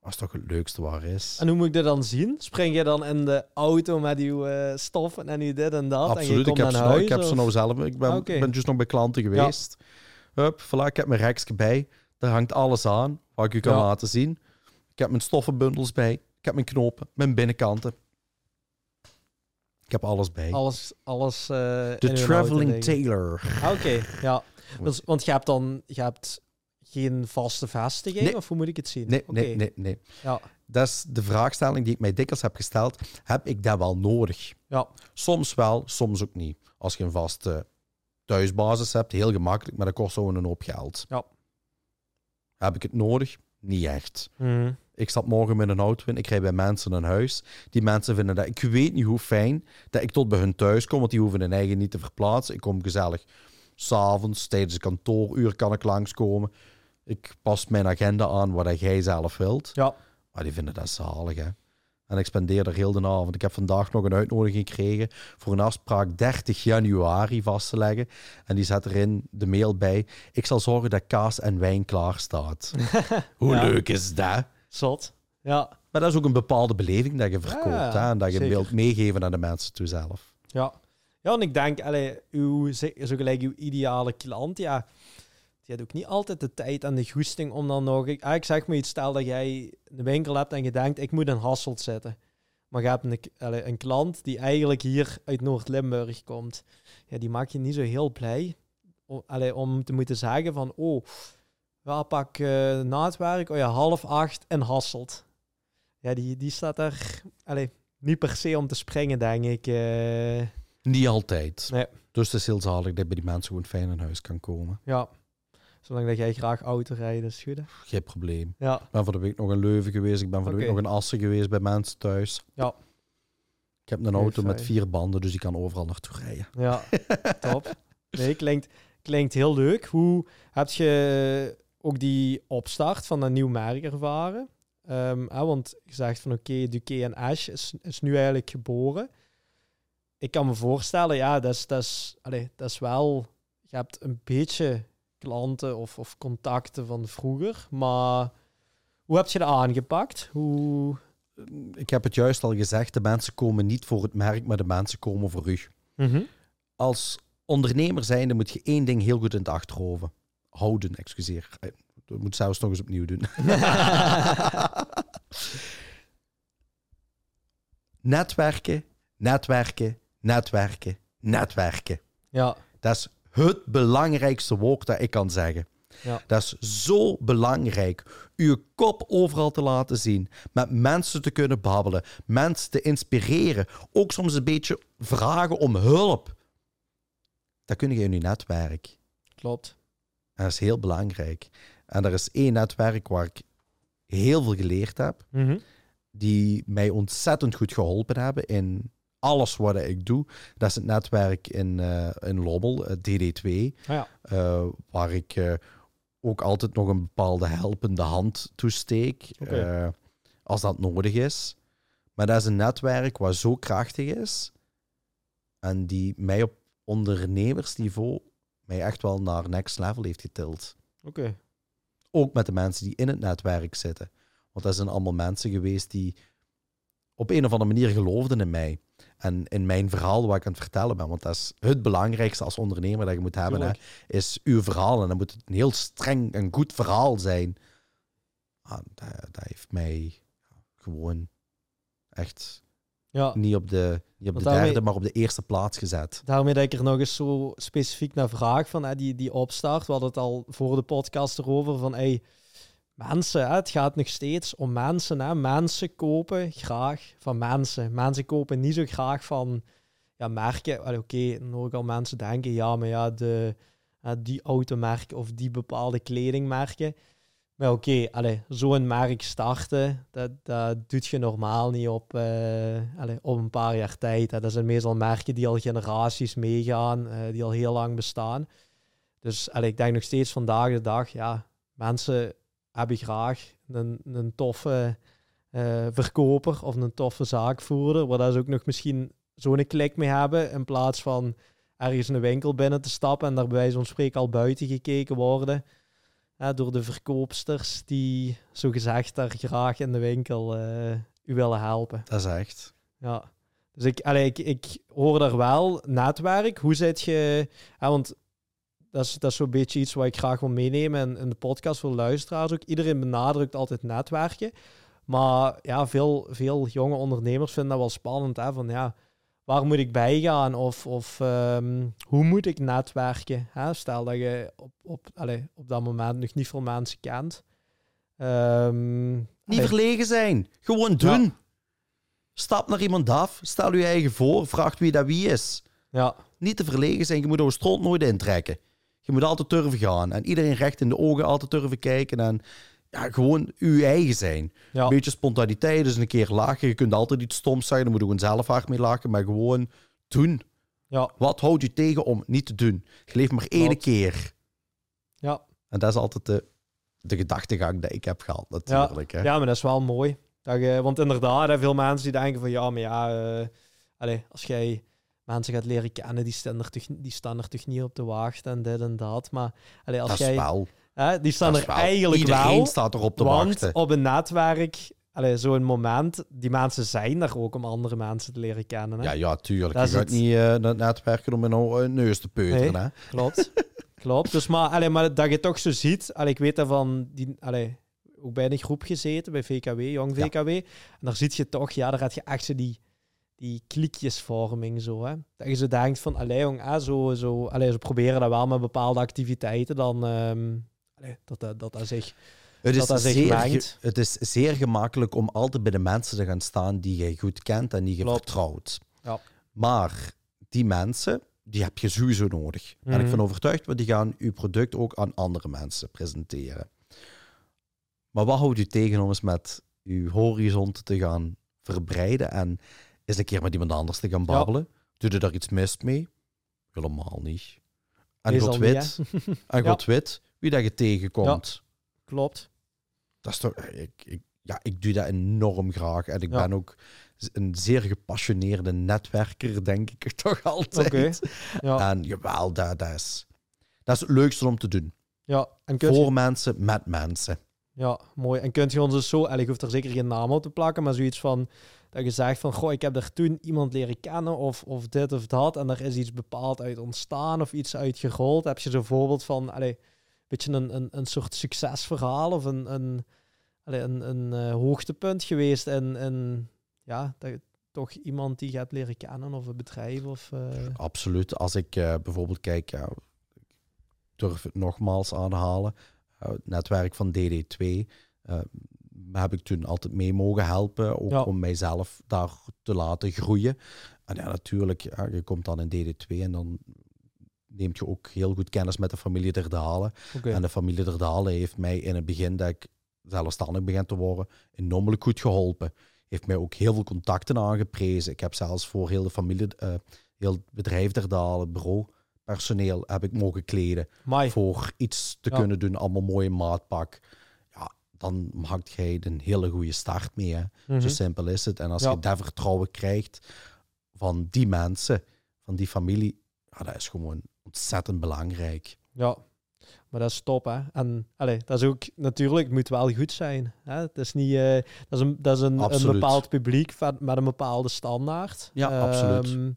Dat is toch het leukste waar is. En hoe moet ik dat dan zien? Spring je dan in de auto met uw eh, stoffen en uw dit en dat? en je Absoluut, ik komt heb, naar ze, nou- huis? ik heb ze nou zelf. Ik ben, ik ben just nog bij klanten geweest. Hup, voilà, ik heb mijn rekje bij. Daar hangt alles aan, wat ik u kan Ja. laten zien. Ik heb mijn stoffenbundels bij. Ik heb mijn knopen, mijn binnenkkanten. Ik heb alles bij. Alles, alles eh, De auto Traveling. Tailor. Ah, Oké, ja. Dus, want je hebt dan je hebt geen vaste vestiging, Nee. of hoe moet ik het zien? Nee, nee, nee, nee. Ja, Dat is de vraagstelling die ik mij dikwijls heb gesteld. Heb ik dat wel nodig? ja, Soms wel, soms ook niet. Als je een vaste thuisbasis hebt, heel gemakkelijk, maar dat kost gewoon een hoop geld. Ja. Heb ik het nodig? Niet echt. Mhm. Ik stap morgen met een auto in, ik rijd bij mensen een huis. Die mensen vinden dat... Ik weet niet hoe fijn dat ik tot bij hun thuis kom, want die hoeven hun eigen niet te verplaatsen. Ik kom gezellig s'avonds, tijdens een kantooruur kan ik langskomen. Ik pas mijn agenda aan wat dat jij zelf wilt. ja. Maar die vinden dat zalig, hè. En ik spendeer er heel de avond. Ik heb vandaag nog een uitnodiging gekregen voor een afspraak 30 januari vast te leggen. En die zet erin de mail bij. Ik zal zorgen dat kaas en wijn klaar staat. Hoe Ja. leuk is dat? Zot. Ja, Maar dat is ook een bepaalde beleving dat je verkoopt. Ja, hè? En dat je zeker. wilt meegeven aan de mensen toe zelf. ja. Ja, en ik denk, allee, uw, zo gelijk uw ideale klant, ja, die heeft ook niet altijd de tijd en de goesting om dan nog... Ik, ah, ik zeg maar iets, stel dat jij een winkel hebt en je denkt, ik moet in Hasselt zitten. Maar je hebt een, allee, een klant die eigenlijk hier uit Noord-Limburg komt. Ja, die maak je niet zo heel blij om, allee, om te moeten zeggen van, oh, ja, pak eh, na het werk, oh ja, half acht in Hasselt. Ja, die, die staat daar allee, niet per se om te springen, denk ik. eh. Niet altijd. Nee. Dus het is heel zalig dat je bij die mensen gewoon fijn in huis kan komen. Ja. Zolang dat jij graag auto rijdt, is goed. hè? Geen probleem. Ja. Ik ben voor de week nog in Leuven geweest. Ik ben voor de week nog in Assen geweest bij mensen thuis. Ja. Ik heb een auto met vier banden, dus die kan overal naartoe rijden. Ja, top. Nee, klinkt, klinkt heel leuk. Hoe heb je ook die opstart van een nieuw merk ervaren? Ehm, hè, want je zegt van oké, Duque en Ash is, is nu eigenlijk geboren. Ik kan me voorstellen, ja, dat is, dat is, allee, dat is wel... Je hebt een beetje klanten of, of contacten van vroeger, maar hoe heb je dat aangepakt? Hoe... Ik heb het juist al gezegd, de mensen komen niet voor het merk, maar de mensen komen voor u. Mhm. Als ondernemer zijnde moet je één ding heel goed in het achterhoofd houden. Excuseer. Dat moet zelfs nog eens opnieuw doen. netwerken, netwerken, netwerken, netwerken. Ja, Dat is het belangrijkste woord dat ik kan zeggen. Ja. Dat is zo belangrijk. Uw kop overal te laten zien. Met mensen te kunnen babbelen. Mensen te inspireren. Ook soms een beetje vragen om hulp. Dat kun je in uw netwerk. klopt. En dat is heel belangrijk. En er is één netwerk waar ik heel veel geleerd heb. Mhm. Die mij ontzettend goed geholpen hebben in alles wat ik doe. Dat is het netwerk in, eh, in Lommel, eh, DD2. Ah ja. eh, waar ik eh, ook altijd nog een bepaalde helpende hand toesteek. Als dat nodig is. Maar dat is een netwerk wat zo krachtig is. En die mij op ondernemersniveau mij echt wel naar next level heeft getild. Oké. Ook met de mensen die in het netwerk zitten. Want dat zijn allemaal mensen geweest die op een of andere manier geloofden in mij. En in mijn verhaal wat ik aan het vertellen ben. Want dat is het belangrijkste als ondernemer dat je moet hebben. Hè, is uw verhaal. En dan moet het een heel streng en goed verhaal zijn. Ah, dat, dat heeft mij gewoon echt Ja, niet op de, niet op Want de daarmee- derde, maar op de eerste plaats gezet. daarmee dat ik er nog eens zo specifiek naar vraag van hè, die, die opstart. We hadden het al voor de podcast erover van hey, mensen, hè, het gaat nog steeds om mensen. Hè. Mensen kopen graag van mensen. Mensen kopen niet zo graag van ja, merken. Oké, dan hoor ik al mensen denken, ja, maar ja, de, die automerken of die bepaalde kledingmerken. Maar oké, allee, zo'n merk starten, dat, dat doet je normaal niet op, allee, op een paar jaar tijd. Dat zijn meestal merken die al generaties meegaan, eh, die al heel lang bestaan. Dus allee, ik denk nog steeds vandaag de dag, ja, mensen hebben graag een, een toffe eh, verkoper of een toffe zaakvoerder, waar ze ook nog misschien zo'n klik mee hebben, in plaats van ergens een winkel binnen te stappen en daar bij zo'n spreek al buiten gekeken worden. Door de verkoopsters die zogezegd daar graag in de winkel eh, u willen helpen. Dat is echt. Ja. Dus ik, allee, ik, ik hoor daar wel netwerk. Hoe zit je... Ja, want dat is, dat is zo'n beetje iets wat ik graag wil meenemen in, in de podcast voor luisteraars ook. Iedereen benadrukt altijd netwerken. Maar ja, veel, veel jonge ondernemers vinden dat wel spannend. Hè? Van ja, waar moet ik bij gaan? Of, of ehm, hoe moet ik netwerken? Hè? Stel dat je op, op, allez, op dat moment nog niet veel mensen kent. Ehm, Niet verlegen zijn. Gewoon doen. Stap naar iemand af. Stel je eigen voor. Vraag wie dat wie is. ja, Niet te verlegen zijn. Je moet een stront nooit intrekken. Je moet altijd durven gaan. En iedereen recht in de ogen altijd durven kijken. En ja, gewoon je eigen zijn. ja, Een beetje spontaniteit. Dus een keer lachen. Je kunt altijd iets stoms zeggen. Dan moet je gewoon zelf hard mee lachen. Maar gewoon doen. ja, Wat houdt je tegen om niet te doen? Je leeft maar één keer. ja. En dat is altijd de, de gedachtegang die ik heb gehad, natuurlijk. hè. Ja, maar dat is wel mooi. Dat je, want inderdaad, hè, veel mensen die denken van ja, maar ja, eh, allee, als jij mensen gaat leren kennen, die staan, er toch, die staan er toch niet op te wachten en dit en dat. Maar allee, als dat jij, is wel. Hè, die staan er is wel. eigenlijk Iedereen wel. staat erop te want wachten. op een netwerk, zo'n moment, die mensen zijn er ook om andere mensen te leren kennen. Hè? Ja, ja, tuurlijk. Dat je gaat het. niet naar het netwerken om een uh, neus te peuteren. Nee. Hè? Klopt. Klopt. Dus maar, allee, maar dat je toch zo ziet, allee, ik weet dat van die, allee, ook bij een groep gezeten, bij VKW, Jong Ja. VKW. En daar zie je toch, ja, daar had je echt zo die, die klikjesvorming zo, hè. Dat je zo denkt van, allee jong, zo, zo, allee, ze proberen dat wel met bepaalde activiteiten dan, ehm, allee, dat, dat, dat dat zich, Het, is dat dat zich zeer het is zeer gemakkelijk om altijd bij de mensen te gaan staan die je goed kent en die je Klopt. vertrouwt. Ja. Maar die mensen, die heb je sowieso nodig. En ik Mhm. ben overtuigd, want die gaan uw product ook aan andere mensen presenteren. Maar wat houdt u tegen om eens met uw horizon te gaan verbreiden en eens een keer met iemand anders te gaan babbelen? Doe je daar iets mis mee? Helemaal niet. En God niet, en Ja. God weet wie dat je tegenkomt. klopt. Dat is toch, ik, ik, ja, ik doe dat enorm graag. En ik Ja. ben ook een zeer gepassioneerde netwerker, denk ik toch altijd. Ja, En jawel, dat, dat, is, dat is het leukste om te doen. ja. En je, Voor mensen, met mensen. Ja, mooi. En kunt je ons dus zo, en ik hoef er zeker geen naam op te plakken, maar zoiets van dat je zegt van, goh, ik heb er toen iemand leren kennen of, of dit of dat en er is iets bepaald uit ontstaan of iets uit gerold. Heb je zo'n voorbeeld van, allee, een beetje een, een, een soort succesverhaal of een, een, een, een eh, hoogtepunt geweest en, en ja, dat toch iemand die je hebt leren kennen of een bedrijf of... eh, Absoluut. Als ik eh, bijvoorbeeld kijk, ja, ik durf het nogmaals aanhalen. eh, het netwerk van DD2 eh, heb ik toen altijd mee mogen helpen. Ook Ja. om mijzelf daar te laten groeien. En ja, natuurlijk, ja, je komt dan in DD2 en dan neemt je ook heel goed kennis met de familie der Dalen. En de familie der Dalen heeft mij in het begin dat ik zelfstandig begin te worden, enorm goed geholpen. Heeft mij ook heel veel contacten aangeprezen. Ik heb zelfs voor heel de familie, eh, heel het bedrijf der Dalen, bureaupersoneel, heb ik mogen kleden. Voor iets te Ja. kunnen doen, allemaal mooi maatpak. Ja, dan maakt jij een hele goede start mee. Hè? Mhm. Zo simpel is het. En als Ja. je dat vertrouwen krijgt van die mensen, van die familie, ja, dat is gewoon ontzettend belangrijk. Ja, maar dat is top, hè. En allee, dat is ook natuurlijk, moet wel goed zijn. Hè? Het is niet, eh, dat is een, dat is een, een Absoluut. bepaald publiek met een bepaalde standaard. Ja, absoluut. Ehm,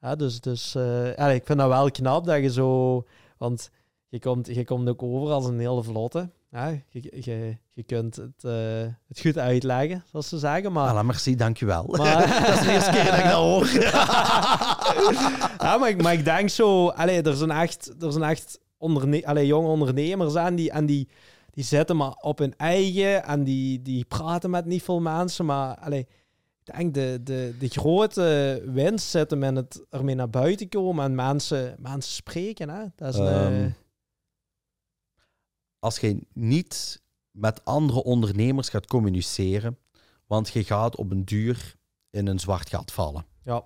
ja, dus dus eh, allee, ik vind dat wel knap dat je zo, want je komt, je komt ook over als een hele vlotte. Hè? Je, je, je kunt het, eh, het goed uitleggen, zoals ze zeggen, maar... Voilà, merci, dankjewel. Maar- dat is de eerste keer dat ik dat hoor. ja, maar ik, maar ik denk zo, allee, er zijn echt, er zijn echt onderne allee, jonge ondernemers aan die, en die, die zitten maar op hun eigen en die, die praten met niet veel mensen. Maar allee, ik denk de, de, de grote winst zit hem in het ermee naar buiten komen en mensen, mensen spreken. Hè? Dat is een, Ehm, eh, Als je niet met andere ondernemers gaat communiceren, want je gaat op een duur in een zwart gat vallen. ja,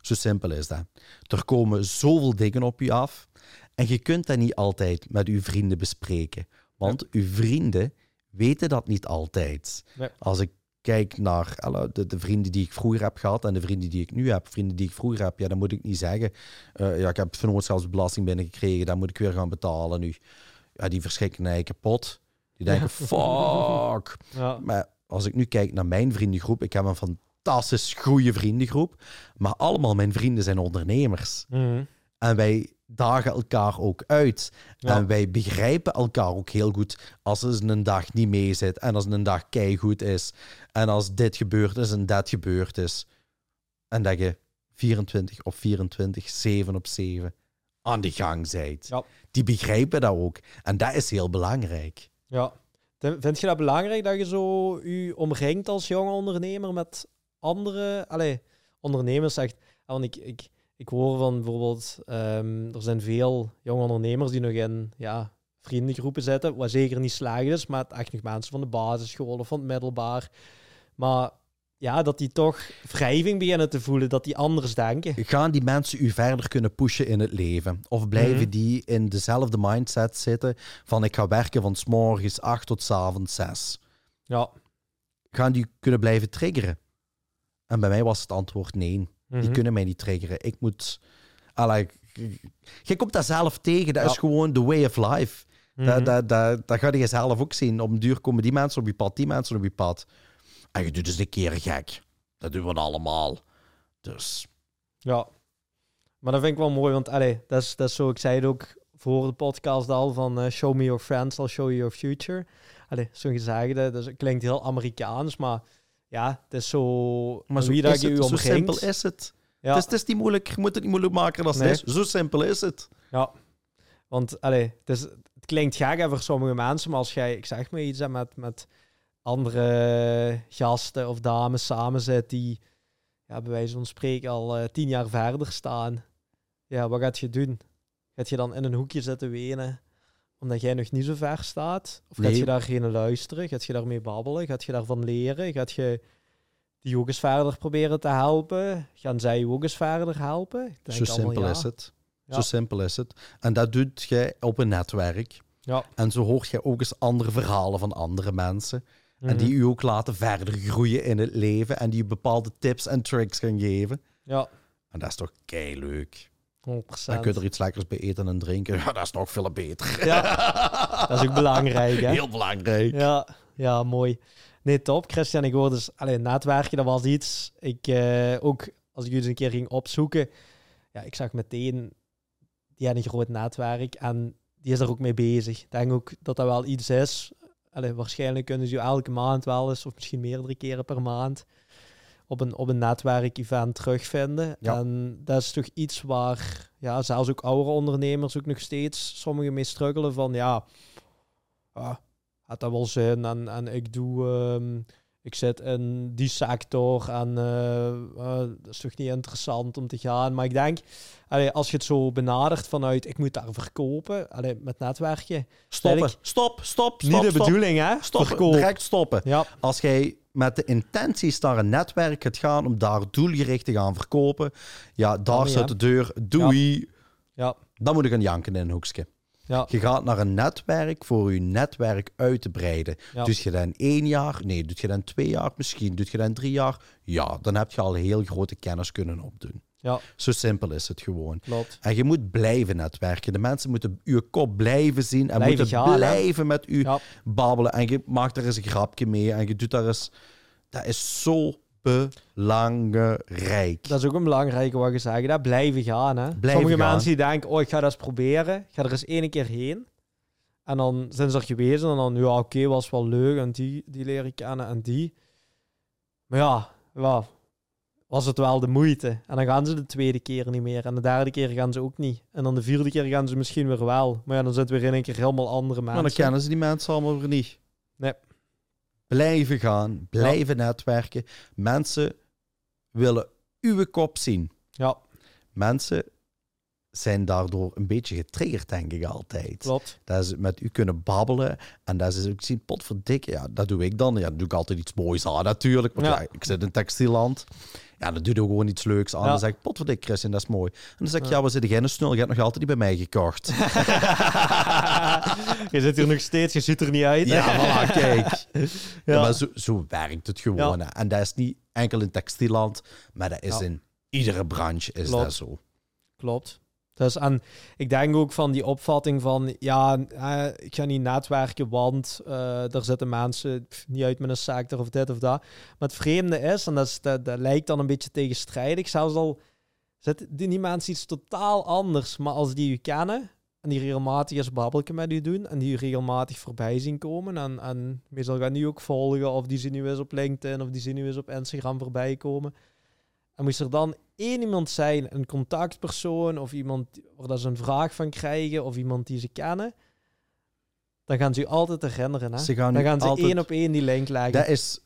Zo simpel is dat. Er komen zoveel dingen op je af en je kunt dat niet altijd met uw vrienden bespreken. Want uw vrienden weten dat niet altijd. Nee. Als ik kijk naar alle, de, de vrienden die ik vroeger heb gehad en de vrienden die ik nu heb, vrienden die ik vroeger heb, ja, dan moet ik niet zeggen. eh, ja, ik heb vennootschapsbelasting binnengekregen, dan moet ik weer gaan betalen nu. Ja, die verschrikken mij kapot. Die denken, fuck. Maar als ik nu kijk naar mijn vriendengroep, ik heb een fantastisch goede vriendengroep, maar allemaal mijn vrienden zijn ondernemers. Mhm. En wij dagen elkaar ook uit. Ja. En wij begrijpen elkaar ook heel goed als er een dag niet mee zit. En als een dag keigoed is. En als dit gebeurd is en dat gebeurd is. En dat je 24 op 24, 7 op 7 aan de gang. Ja. Die begrijpen dat ook. En dat is heel belangrijk. Ja. Vind je dat belangrijk dat je zo je omringt als jonge ondernemer met andere allee, ondernemers? Zegt, ja, want ik, ik, ik hoor van bijvoorbeeld, ehm, er zijn veel jonge ondernemers die nog in ja, vriendengroepen zitten, wat zeker niet slaag is, maar echt nog mensen van de basisschool of van het middelbaar. Maar ja, dat die toch wrijving beginnen te voelen, dat die anders denken. Gaan die mensen u verder kunnen pushen in het leven? Of blijven Mhm. die in dezelfde mindset zitten van ik ga werken van s morgens 8 tot 's avonds 6? Ja. gaan die kunnen blijven triggeren? En bij mij was het antwoord nee. Die Mhm. kunnen mij niet triggeren. Ik moet... Je komt dat zelf tegen. Dat Ja. is gewoon the way of life. Mhm. dat, dat, dat, dat ga je zelf ook zien. Op een duur komen die mensen op je pad, die mensen op je pad. En je doet dus een keer gek. Dat doen we allemaal. Dus Ja, maar dat vind ik wel mooi, want allee, dat, is, dat is zo, ik zei het ook voor de podcast al, van eh, show me your friends, I'll show you your future. Allee, zo'n gezegde, dus het klinkt heel Amerikaans, maar ja, het is zo, maar zo, wie dat je het, zo simpel is het. Ja, Het, is, het is niet moeilijk. Je moet het niet moeilijk maken Nee. het is. Zo simpel is het. ja, want allee, het, is, het klinkt gek voor sommige mensen, maar als jij, ik zeg maar iets, hè, met, met andere gasten of dames samen zit die, ja, bij wijze van spreken al eh, tien jaar verder staan, ja, wat gaat je doen? Gaat je dan in een hoekje zitten wenen omdat jij nog niet zo ver staat? Of gaat Nee. je daar geen luisteren? Gaat je daarmee babbelen? Gaat je daarvan leren? Gaat je die ook eens verder proberen te helpen? Gaan zij je ook eens verder helpen? Ik denk Zo simpel ja. is het. Ja. Zo simpel is het. En dat doet je op een netwerk. Ja. En zo hoort je ook eens andere verhalen van andere mensen. En Mhm. die u ook laten verder groeien in het leven. En die u bepaalde tips en tricks gaan geven. Ja, En dat is toch kei leuk. 100%. Dan kun je er iets lekkers bij eten en drinken. Ja, dat is nog veel beter. Ja, dat is ook belangrijk, hè? Heel belangrijk. Ja, ja, mooi. Nee, top. Christian, ik hoor dus... Alleen netwerken, dat was iets... Ik eh, ook, als ik jullie eens een keer ging opzoeken... Ja, ik zag meteen... Die had een groot netwerk en die is er ook mee bezig. Ik denk ook dat dat wel iets is. Allee, waarschijnlijk kunnen ze je elke maand wel eens... Of misschien meerdere keren per maand... Op een, op een netwerkevent terugvinden. Ja. En dat is toch iets waar... Ja, zelfs ook oudere ondernemers ook nog steeds... Sommigen mee struggelen van... Ja, ah, had dat wel zin en, en ik doe, ehm, ik zit in die sector en eh, eh, dat is toch niet interessant om te gaan. Maar ik denk, allee, als je het zo benadert vanuit ik moet daar verkopen, allee, met netwerken, Stoppen. Stop, stop, stop. niet de stop. bedoeling hè, verkoop. Direct stoppen. Ja, Als jij met de intenties naar een netwerk gaat gaan om daar doelgericht te gaan verkopen, ja, daar zit de deur. Doei. ja, Dan moet ik gaan janken in een hoekje. Ja, Je gaat naar een netwerk voor je netwerk uit te breiden. Ja. Doet je dat in één jaar? Nee. Doet je dat in twee jaar? Misschien. Doet je dat in drie jaar? Ja, dan heb je al heel grote kennis kunnen opdoen. ja, Zo simpel is het gewoon. klopt. En je moet blijven netwerken. De mensen moeten uw kop blijven zien en Blijven moeten gaan, hè? blijven met u Ja, babbelen. En je maakt er eens een grapje mee en je doet daar eens... Dat is zo belangrijk. dat is ook een belangrijke wat je zegt, dat blijven gaan. Hè. Blijven Sommige gaan. mensen die denken, oh ik ga dat eens proberen, ik ga er eens één keer heen. En dan zijn ze er geweest en dan, ja oké, was wel leuk en die, die leer ik kennen en die. Maar ja, ja, was het wel de moeite. En dan gaan ze de tweede keer niet meer. En de derde keer gaan ze ook niet. En dan de vierde keer gaan ze misschien weer wel. Maar ja, dan zitten we weer in een keer helemaal andere Maar mensen. dan kennen ze die mensen allemaal weer niet. Nee. Blijven gaan, blijven netwerken. Mensen willen uw kop zien. Ja, Mensen zijn daardoor een beetje getriggerd, denk ik altijd. klopt. Dat ze met u kunnen babbelen en dat ze ook zien, potverdikke, ja, dat doe ik dan. Ja, dan doe ik altijd iets moois aan natuurlijk, want Ja. ja. ik zit in textielland. Ja, dan doe je gewoon iets leuks aan. Dan zeg ik, potverdikke Christian, dat is mooi. En dan zeg ik, Ja. we zitten geen snul, je hebt nog altijd niet bij mij gekocht. je zit hier nog steeds, je ziet er niet uit. Ja, voilà, kijk. Ja. Maar zo, zo werkt het gewoon. En dat is niet enkel in textieland, maar dat is Ja. in iedere branche is Klopt. dat zo. Klopt. Dus en ik denk ook van die opvatting van ja, eh, ik ga niet netwerken, want eh er zitten mensen niet uit met een sector of dit of dat. Maar het vreemde is, en dat, dat, lijkt dan een beetje tegenstrijdig, zelfs al zitten die, mensen iets totaal anders, maar als die u kennen en die regelmatig eens babbelken met u doen en die regelmatig voorbij zien komen en, en meestal gaan die ook volgen of die zien u eens op LinkedIn of die zien u eens op Instagram voorbij komen. En moest er dan één iemand zijn, een contactpersoon of iemand waar dat ze een vraag van krijgen of iemand die ze kennen, dan gaan ze u altijd herinneren. Hè? Ze gaan dan gaan ze altijd- één op één die link leggen. Dat is...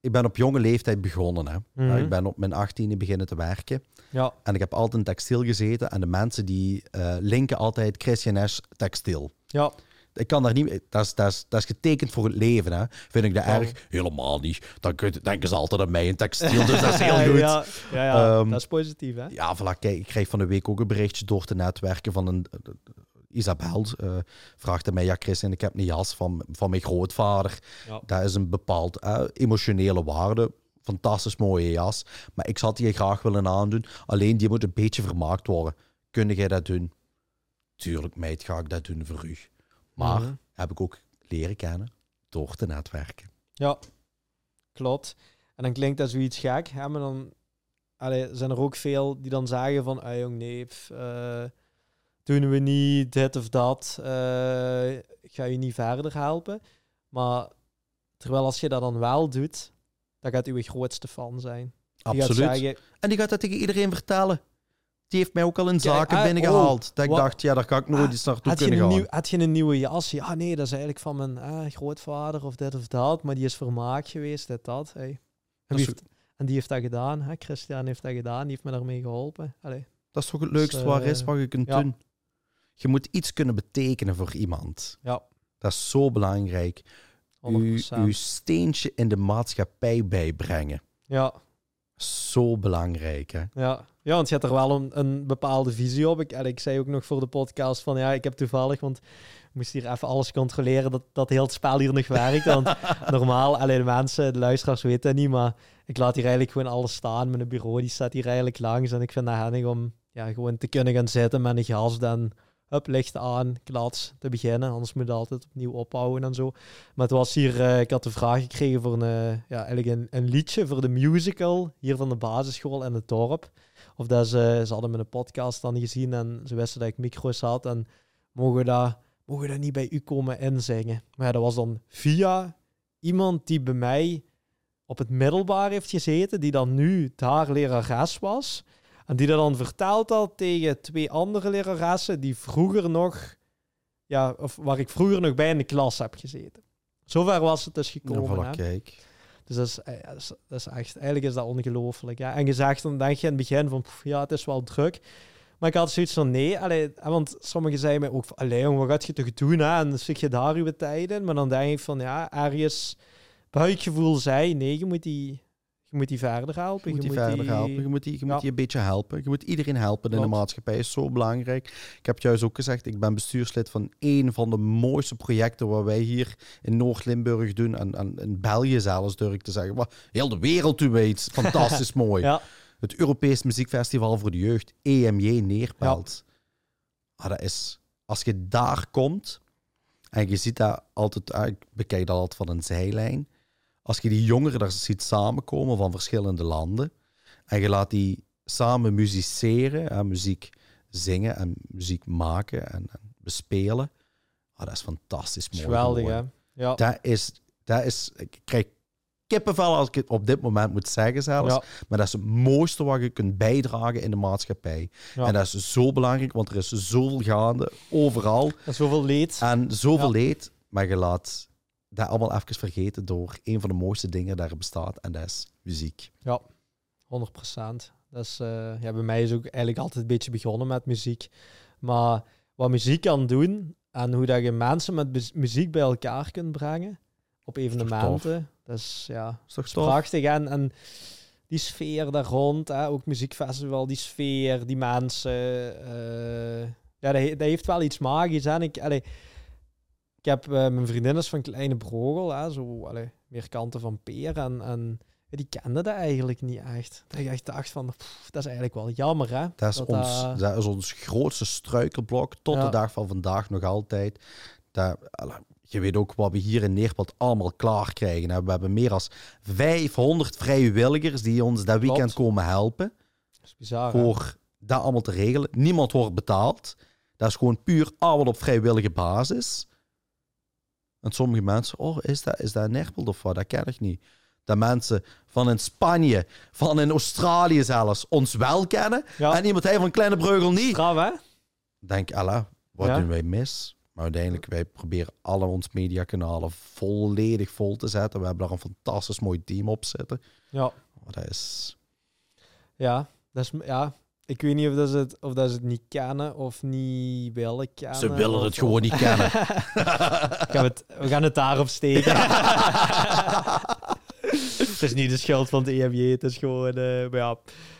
Ik ben op jonge leeftijd begonnen. Hè. Mhm. Ik ben op mijn 18e beginnen te werken. Ja, En ik heb altijd in textiel gezeten. En de mensen die eh, linken altijd Christian S. textiel. ja, Ik kan daar niet mee- dat is, dat, is, dat is getekend voor het leven. Hè. Vind ik dat erg? Helemaal niet. Dan denken ze altijd aan mij in textiel. Dus dat is heel goed. ja, ja, ja, Ehm, dat is positief, hè? Ja, voilà, kijk, ik kreeg van de week ook een berichtje door te netwerken van een... eh, Isabel eh vraagde mij, ja Christian, ik heb een jas van, van mijn grootvader. Ja. Dat is een bepaald eh, emotionele waarde. Fantastisch mooie jas. Maar ik zou die graag willen aandoen. Alleen die moet een beetje vermaakt worden. Kun jij dat doen? Tuurlijk, meid, ga ik dat doen voor u. Maar Mhm. heb ik ook leren kennen door te netwerken. Ja, klopt. En dan klinkt dat zoiets gek, hè? maar dan allee, zijn er ook veel die dan zeggen van, ah jong, nee, pff, eh, doen we niet dit of dat, eh, ik ga je niet verder helpen. Maar terwijl als je dat dan wel doet, dan gaat uw grootste fan zijn. Die Absoluut. zeggen, En die gaat dat tegen iedereen vertellen. Die heeft mij ook al in Kijk, zaken ah, binnengehaald. dat ik wat- dacht, ja, daar kan ik nooit Ah, eens naartoe had je, kunnen een gaan. nieuw, had je een nieuwe jas? Ja, nee, dat is eigenlijk van mijn eh, grootvader of dit of dat, maar die is vermaakt geweest, dit, dat. Hey. En, Dat wie is heeft, en die heeft dat gedaan, hè? Christian heeft dat gedaan, die heeft me daarmee geholpen. Allee. Dat is toch het leukste Dus, waar is wat je kunt ja. doen. Je moet iets kunnen betekenen voor iemand. Ja, Dat is zo belangrijk. 100%. Uw, uw steentje in de maatschappij bijbrengen. Ja, Zo belangrijk, hè? ja. ja, want je hebt er wel een, een bepaalde visie op. Ik, en ik zei ook nog voor de podcast van ja, ik heb toevallig, want ik moest hier even alles controleren dat, dat heel het spel hier nog werkt. Want normaal, alleen de mensen, de luisteraars weten dat niet, maar ik laat hier eigenlijk gewoon alles staan. Mijn bureau die staat hier eigenlijk langs en ik vind dat handig om ja, gewoon te kunnen gaan zitten met een gas dan hup, licht aan, klats, te beginnen. Anders moet je altijd opnieuw ophouden en zo. Maar het was hier, eh, ik had de vraag gekregen voor een, eh, ja, eigenlijk een, liedje voor de musical hier van de basisschool in het dorp. Of dat ze, ze hadden mijn podcast dan gezien en ze wisten dat ik micro's had en mogen we dat, mogen we dat niet bij u komen inzingen. Maar ja, dat was dan via iemand die bij mij op het middelbaar heeft gezeten, die dan nu daar lerares was. En die dat dan verteld had tegen twee andere leraressen die vroeger nog, ja, of waar ik vroeger nog bij in de klas heb gezeten. Zover was het dus Ja, gekomen. voilà, kijk. Dus dat is, eh, dat is, dat is echt, eigenlijk is dat ongelooflijk. Ja. En je zegt dan denk je in het begin van, pff, ja, het is wel druk. Maar ik had zoiets van, nee, allee, eh, want sommigen zeiden mij ook van, allee, jong, wat gaat je toch doen, hè? En dan zit je daar uw tijd in. Maar dan denk ik van, ja, ergens buikgevoel zei, nee, je moet die, je moet die verder helpen. Je moet die verder helpen. Je moet die, je Ja. moet die een beetje helpen. Je moet iedereen helpen in de maatschappij. is zo belangrijk. Ik heb juist ook gezegd, ik ben bestuurslid van één van de mooiste projecten wat wij hier in Noord-Limburg doen. En, en in België zelfs, durf ik te zeggen. Maar heel de wereld doen wij iets fantastisch mooi. Ja, Het Europees Muziekfestival voor de Jeugd, EMJ Neerpelt. Ah, dat is, als je daar komt en je ziet dat altijd, ah, ik bekijk dat altijd van een zijlijn. Als je die jongeren daar ziet samenkomen van verschillende landen en je laat die samen musiceren en muziek zingen en muziek maken en, en bespelen. Ah, dat is fantastisch mooi. geweldig, hè? Ja, Dat is, dat is, ik krijg kippenvel als ik het op dit moment moet zeggen zelfs. ja, Maar dat is het mooiste wat je kunt bijdragen in de maatschappij. Ja. En dat is zo belangrijk, want er is zoveel gaande, overal. en zoveel leed. En zoveel Ja. leed, maar je laat dat allemaal even vergeten door een van de mooiste dingen er bestaat, en dat is muziek. Ja, 100 procent. Dat is, eh, ja, bij mij is ook eigenlijk altijd een beetje begonnen met muziek. Maar wat muziek kan doen en hoe dat je mensen met muziek bij elkaar kunt brengen op evenementen, dat is ja, Is toch prachtig. En, en die sfeer daar rond, hè, ook muziekfestival, die sfeer, die mensen, eh, Ja, dat, he- dat heeft wel iets magisch. En Ik, allee, ik heb eh, mijn vriendin is van Kleine Brogel, hè, zo allee, meer kanten van Peer. En, en die kende dat eigenlijk niet echt. Dat ik echt dacht van, pff, dat is eigenlijk wel jammer, hè? Dat is, Dat ons, dat- dat is ons grootste struikelblok tot Ja. de dag van vandaag nog altijd. Dat, je weet ook wat we hier in Neerpad allemaal klaar krijgen. We hebben meer dan 500 vrijwilligers die ons dat weekend Klopt. komen helpen. Dat is bizar. hè? voor dat allemaal te regelen. Niemand wordt betaald. Dat is gewoon puur allemaal op vrijwillige basis. En sommige mensen, oh, is dat, is dat een Erpelt of wat? Dat ken ik niet. Dat mensen van in Spanje, van in Australië zelfs, ons wel kennen. Ja. En iemand hij van Kleine Breugel niet. Straf, hè? Denk, Allah, wat Ja. doen wij mis? Maar uiteindelijk, wij proberen alle ons mediakanalen volledig vol te zetten. We hebben daar een fantastisch mooi team op zitten. Ja. Oh, dat is... Ja, dat is, ja. Ik weet niet of, dat ze het, of dat ze het niet kennen of niet willen kennen. Ze willen of- het gewoon niet kennen. Gaan we, het, we gaan het daarop steken. het is niet de schuld van het EMJ, het is gewoon... eh, maar ja,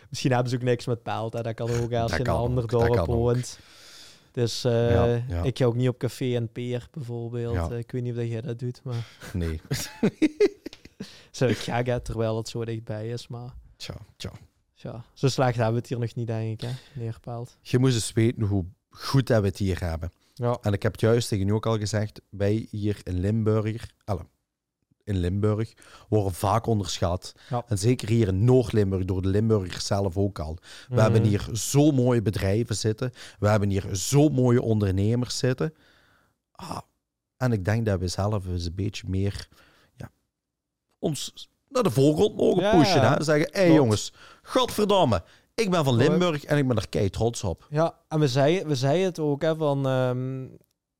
misschien hebben ze ook niks met. Hè. Dat kan ook als je in een ander ook, dorp woont. Dus eh, Ja, ja. ik ga ook niet op café en peer, bijvoorbeeld. Ja. Eh, ik weet niet of dat jij dat doet, maar... Nee. Zou ik hè, terwijl het zo dichtbij is, maar... Tja, tja. Ja, zo slecht hebben we het hier nog niet, denk ik, hè, neerpaald. Je moest eens weten hoe goed dat we het hier hebben. Ja. En ik heb het juist tegen u ook al gezegd, wij hier in Limburg, alle, in Limburg, worden vaak onderschat. Ja. En zeker hier in Noord-Limburg, door de Limburgers zelf ook al. We Mhm. hebben hier zo mooie bedrijven zitten. We hebben hier zo mooie ondernemers zitten. Ah, en ik denk dat we zelf eens een beetje meer ja, ons naar de voorgrond mogen Ja, pushen. ja. Hè? Zeggen, hé hey, jongens, godverdamme, ik ben van. Limburg en ik ben er kei trots op. Ja, en we zeiden, we zeiden het ook, hè, van... ehm,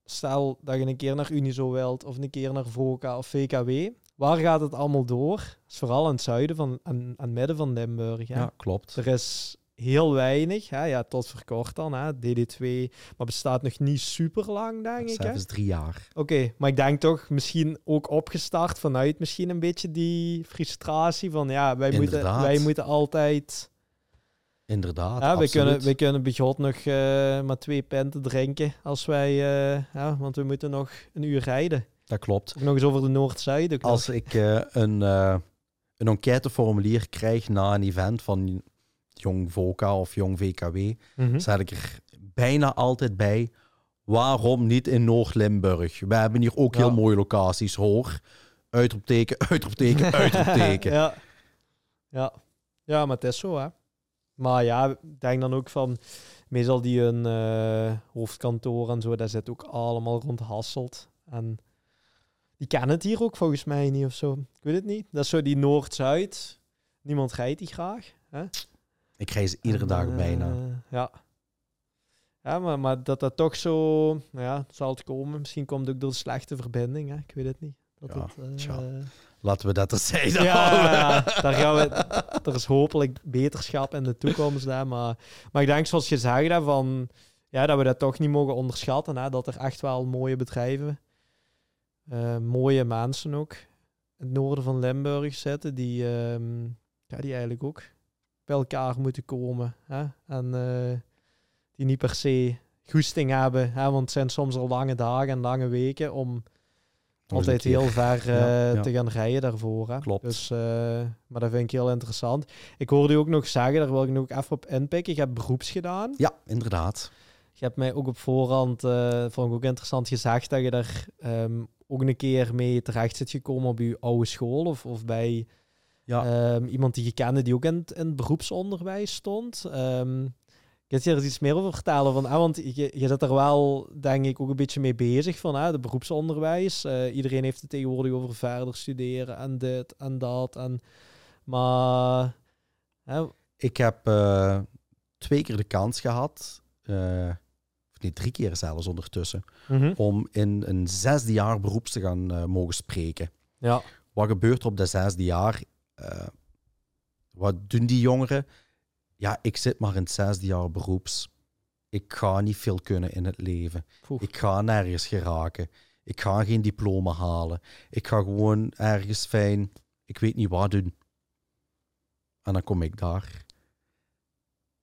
stel dat je een keer naar Unizo wilt, of een keer naar VOCA of VKW. Waar gaat het allemaal door? Is vooral aan het zuiden van, aan, aan het midden van Limburg. Hè? Ja, klopt. Er is heel weinig, hè? Ja, tot verkort dan, hè? DD2, maar bestaat nog niet super lang, denk ik. Zelfs drie jaar. Oké, maar ik denk toch misschien ook opgestart vanuit misschien een beetje die frustratie van ja, wij, moeten, wij moeten altijd. Inderdaad, Ja, absoluut. kunnen, wij kunnen bijvoorbeeld nog eh, maar twee penten drinken als wij, eh, ja, want we moeten nog een uur rijden. Dat klopt. Ook nog eens over de Noord-Zuid. Als nog. ik eh, een, een enquêteformulier krijg na een event van Jong VOCA of Jong VKW, zet ik er bijna altijd bij. Waarom niet in Noord-Limburg? We hebben hier ook Ja. heel mooie locaties, hoor. Uitroepteken, uitroepteken, uitroepteken. ja. ja. Ja, maar het is zo, hè. Maar ja, ik denk dan ook van... Meestal die een eh, hoofdkantoor en zo, daar zit ook allemaal rond Hasselt. En die kennen het hier ook volgens mij niet of zo. Ik weet het niet. Dat is zo die Noord-Zuid. Niemand rijdt die graag. Hè? Ik reis iedere dag eh, bijna. Ja. Ja, maar, maar dat dat toch zo... Nou ja, zal het komen. Misschien komt het ook door de slechte verbinding, hè. Ik weet het niet. Dat Ja, het, eh. Laten we dat terzijde ja, ja, daar gaan we. Er is hopelijk beterschap in de toekomst. Hè, maar, maar ik denk, zoals je zegt, hè, van, ja, dat we dat toch niet mogen onderschatten. Hè, dat er echt wel mooie bedrijven, eh, mooie mensen ook in het noorden van Limburg zitten, die, ehm, ja, die eigenlijk ook bij elkaar moeten komen. Hè, en eh, die niet per se goesting hebben. Hè, want het zijn soms al lange dagen en lange weken om altijd heel ver eh, Ja, ja. te gaan rijden daarvoor. Hè? Klopt. Dus, eh, maar dat vind ik heel interessant. Ik hoorde u ook nog zeggen, daar wil ik nog even op inpikken. Je hebt beroeps gedaan. Ja, inderdaad. Je hebt mij ook op voorhand, eh vond ik ook interessant, gezegd dat je daar ehm, ook een keer mee terecht zit gekomen op je oude school. Of, of bij Ja. ehm, iemand die je kende die ook in, het- in het beroepsonderwijs stond. Ehm Kun je er iets meer over vertellen? Van, ah, want je, je zit er wel, denk ik, ook een beetje mee bezig van ah, de beroepsonderwijs. Eh, iedereen heeft het tegenwoordig over verder studeren en dit en dat. En, maar hè, Ik heb eh, twee keer de kans gehad, eh, of niet drie keer zelfs ondertussen, mhm. om in een zesde jaar beroeps te gaan mogen spreken. ja, Wat gebeurt er op dat zesde jaar? Eh, wat doen die jongeren? Ja, ik zit maar in het zesde jaar beroeps. Ik ga niet veel kunnen in het leven. Ik ga nergens geraken. Ik ga geen diploma halen. Ik ga gewoon ergens fijn, ik weet niet wat doen. En dan kom ik daar.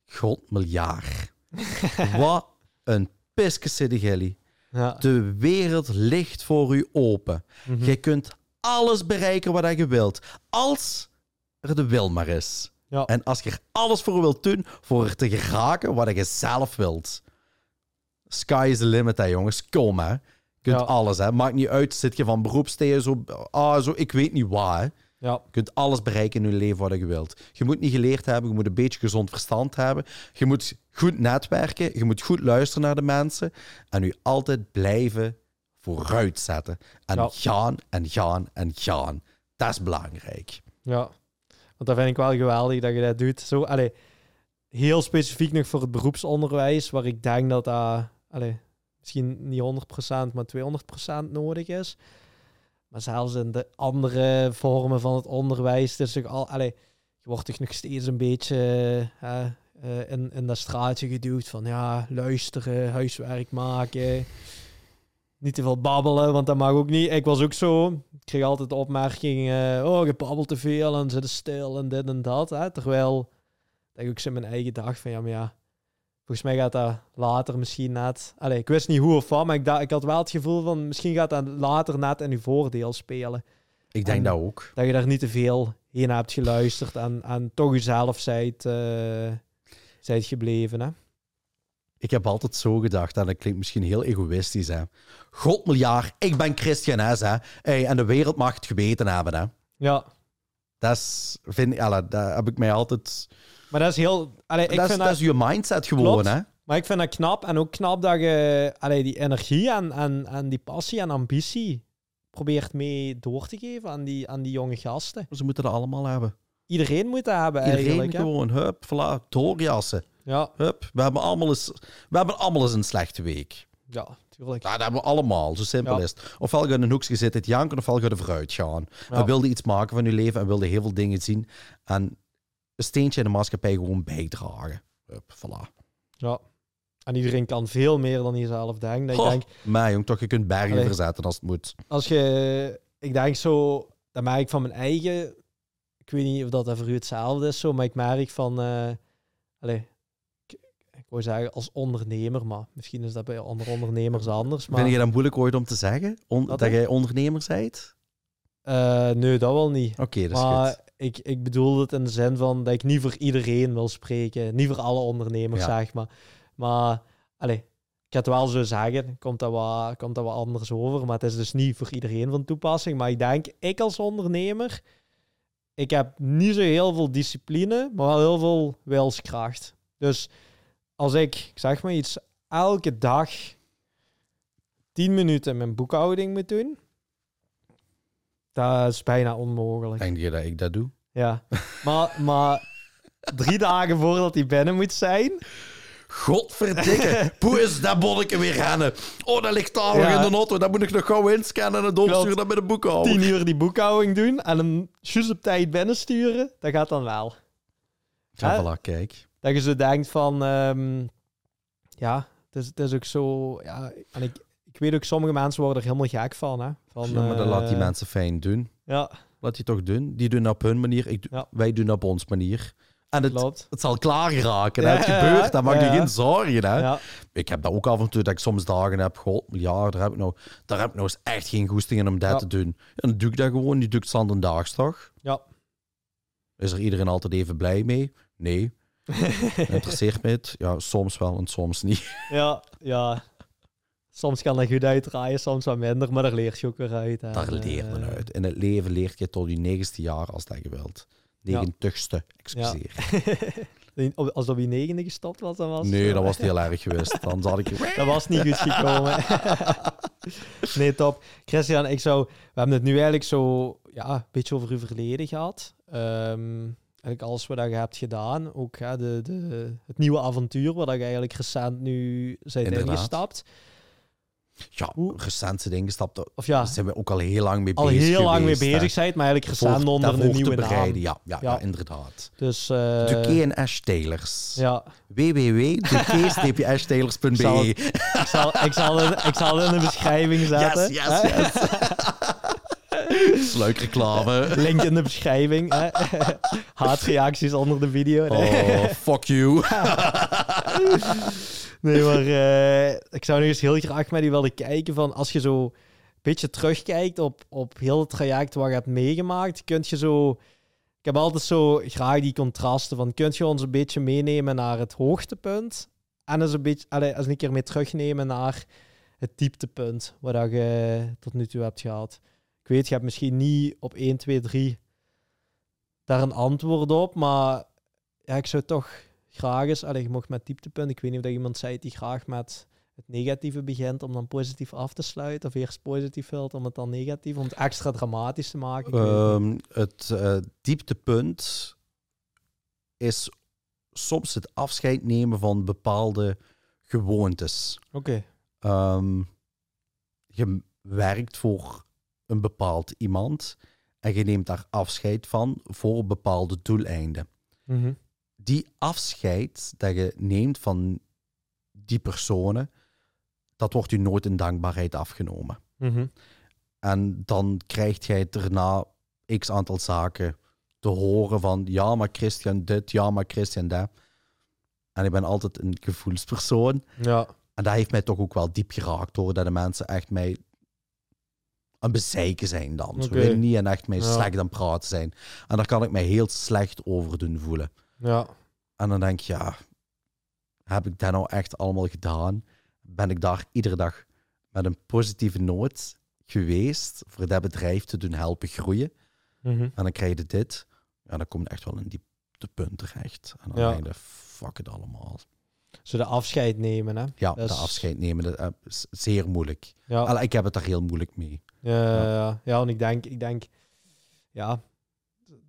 God miljard. wat een Piske Gilly. Ja. De wereld ligt voor u open. Mhm. Je kunt alles bereiken wat je wilt. Als er de wil maar is. Ja. En als je er alles voor wilt doen, voor er te geraken wat je zelf wilt. Sky is the limit, hè, jongens. Kom, hè. Je kunt Ja. alles, hè. Maakt niet uit, zit je van beroepsteen, zo, ah, zo, ik weet niet waar, hè. ja. Je kunt alles bereiken in je leven wat je wilt. Je moet niet geleerd hebben, je moet een beetje gezond verstand hebben. Je moet goed netwerken, je moet goed luisteren naar de mensen. En je altijd blijven vooruitzetten. En Ja. gaan en gaan en gaan. Dat is belangrijk. Ja, want dat vind ik wel geweldig dat je dat doet. Zo, allee, heel specifiek nog voor het beroepsonderwijs, waar ik denk dat dat allee, misschien niet 100%, maar 200% nodig is. Maar zelfs in de andere vormen van het onderwijs, het is toch al, allee, je wordt toch nog steeds een beetje eh, in, in dat straatje geduwd van ja, luisteren, huiswerk maken. Niet te veel babbelen, want dat mag ook niet. Ik was ook zo. Ik kreeg altijd de opmerking: oh, je babbelt te veel en zit stil en dit en dat. Hè? Terwijl ik ook zo in mijn eigen dag van ja, maar ja. Volgens mij gaat dat later misschien net. Allee, ik wist niet hoe of wat, maar ik, ik had wel het gevoel van misschien gaat dat later net in uw voordeel spelen. Ik denk En- dat ook. Dat je daar niet te veel heen hebt geluisterd en, en toch jezelf zijt, eh zijt gebleven. Hè? Ik heb altijd zo gedacht, en dat klinkt misschien heel egoïstisch, hè. God miljard, ik ben Christian S, hè. Hey, en de wereld mag het geweten hebben, hè. Ja, Dat is, vind ik, dat heb ik mij altijd... maar dat is heel. Allee, ik dat, is, vind dat is je mindset gewoon, Klopt. hè. Maar ik vind dat knap. En ook knap dat je allee, die energie en, en, en die passie en ambitie probeert mee door te geven aan die, aan die jonge gasten. Ze moeten dat allemaal hebben. Iedereen moet dat hebben Iedereen eigenlijk. Hè? gewoon, hup, voilà, doorjassen. Ja, Hup, we hebben allemaal eens, we hebben allemaal eens een slechte week. ja, tuurlijk. Ja, dat hebben we allemaal, zo simpel Ja. is het. Ofwel ga je in een hoekje zitten te janken, ofwel ga je er vooruit gaan. Ja. En wilde iets maken van je leven en wilde heel veel dingen zien. En een steentje in de maatschappij gewoon bijdragen. Hup, voilà. Ja. En iedereen kan veel meer dan je zelf denkt. Ik denk, Maar jong, toch, je kunt bergen Allee. verzetten als het moet. als je... Ik denk zo... Dat merk ik van mijn eigen... Ik weet niet of dat voor u hetzelfde is, zo, maar ik merk van... allee, ik, wou zeggen als ondernemer, maar misschien is dat bij andere ondernemers anders. Maar, Vind je dat moeilijk ooit om te zeggen? On- dat dan? jij ondernemer bent? Eh, nee, dat wel niet. Oké, dat is maar goed. ik, ik bedoel het in de zin van dat ik niet voor iedereen wil spreken. Niet voor alle ondernemers, Ja. zeg maar. Maar, allee, ik ga het wel zo zeggen, komt dat, wat, komt dat wat anders over. Maar het is dus niet voor iedereen van toepassing. Maar ik denk, ik als ondernemer, ik heb niet zo heel veel discipline, maar wel heel veel wilskracht. Dus als ik, ik zeg maar iets, elke dag 10 minuten mijn boekhouding moet doen, dat is bijna onmogelijk. Denk je dat ik dat doe? Ja, maar, maar drie dagen voordat hij binnen moet zijn. Godverdikke, hoe is dat bonnetje weer rennen? Oh, dat ligt daar Ja. in de auto. Dat moet ik nog gauw inscannen en doorsturen naar bij de boekhouder. Tien uur die boekhouding doen en hem juist op tijd binnensturen. Dat gaat dan wel. Ja, voilà, kijk. Dat je zo denkt van... ehm, ja, het is, het is ook zo... Ja, en ik, ik weet ook, sommige mensen worden er helemaal gek van. Hè? van ja, maar dat laat die eh, mensen fijn doen. Ja, Laat die toch doen. Die doen op hun manier. Ik, Ja. Wij doen op ons manier. En het, klopt. het zal klaar geraken. Ja. Het gebeurt. Daar maak je geen zorgen. Hè. Ik heb dat ook af en toe, dat ik soms dagen heb. God, ja, daar heb ik nou, daar heb ik nou eens echt geen goesting in om dat te doen. En dan doe ik dat gewoon. Die doe ik zandendaags toch? ja. Is er iedereen altijd even blij mee? Nee. Interesseert me het? Ja, soms wel en soms niet. ja, ja. Soms kan dat goed uitdraaien, soms wat minder, maar daar leer je ook weer uit. hè. Daar leert men Eh, uit. In het leven leert je tot je negende jaar als dat je wilt. Ja. Negentigste, excuseer. Als dat wie negende gestopt was, dan was Nee, dat was heel erg geweest. Dan zat ik... Dat was niet goed gekomen. nee, top. Christian, ik zou... We hebben het nu eigenlijk zo ja, een beetje over uw verleden gehad. Ehm, eigenlijk alles wat je hebt gedaan. Ook hè, de, de, het nieuwe avontuur waar je eigenlijk recent nu bent ingestapt. Ja, Hoe- recent zijn ingestapt. Of ja, Daar zijn we ook al heel lang mee al bezig heel lang mee geweest, bezig zijn, maar eigenlijk Voor- recent onder een nieuwe naam. Ja, ja, ja. Inderdaad. Dus... eh, Duque en Ash Taylors. ja, www.duque-ashtaylors.be Zal ik zal, ik, zal in, ik zal in de beschrijving zetten. Yes, hè. yes, yes. Sluikreclame. Link in de beschrijving. hè. Haatreacties onder de video. Oh, fuck you. Nee, maar eh, ik zou nu eens heel graag met die willen kijken van als je zo een beetje terugkijkt op, op heel het traject wat je hebt meegemaakt, kun je zo... Ik heb altijd zo graag die contrasten van, kun je ons een beetje meenemen naar het hoogtepunt en eens een beetje, allee, eens een keer mee terugnemen naar het dieptepunt wat dat je tot nu toe hebt gehad. Ik weet, je hebt misschien niet op 1, 2, 3 daar een antwoord op, maar ja, ik zou toch graag eens, allee, je mocht met dieptepunt, ik weet niet of dat iemand zei die graag met het negatieve begint om dan positief af te sluiten, of eerst positief wilt om het dan negatief, om het extra dramatisch te maken. Het eh, dieptepunt is soms het afscheid nemen van bepaalde gewoontes. Oké, Ehm, je werkt voor een bepaald iemand en je neemt daar afscheid van voor bepaalde doeleinden. Mhm. Die afscheid dat je neemt van die personen, dat wordt u nooit in dankbaarheid afgenomen. Mhm. En dan krijgt jij daarna x aantal zaken te horen van ja, maar Christian dit, ja, maar Christian dat. En ik ben altijd een gevoelspersoon. ja, En dat heeft mij toch ook wel diep geraakt hoor. Dat de mensen echt mij aan bezeiken zijn dan. Ze Oké. willen niet en echt mij Ja. slecht aan praten zijn. En daar kan ik mij heel slecht over doen voelen. ja, En dan denk ik, ja, heb ik dat nou echt allemaal gedaan? Ben ik daar iedere dag met een positieve noot geweest voor dat bedrijf te doen helpen groeien? Mhm. En dan krijg je dit. Ja, dan komt echt wel een dieptepunt terecht. En dan Ja. denk je, fuck het allemaal. Zo de afscheid nemen, hè? Ja, Dat de is- afscheid nemen, dat eh, is zeer moeilijk. Ja, Allee, ik heb het daar heel moeilijk mee. Ja, ja. ja en ik denk, ik denk, ja,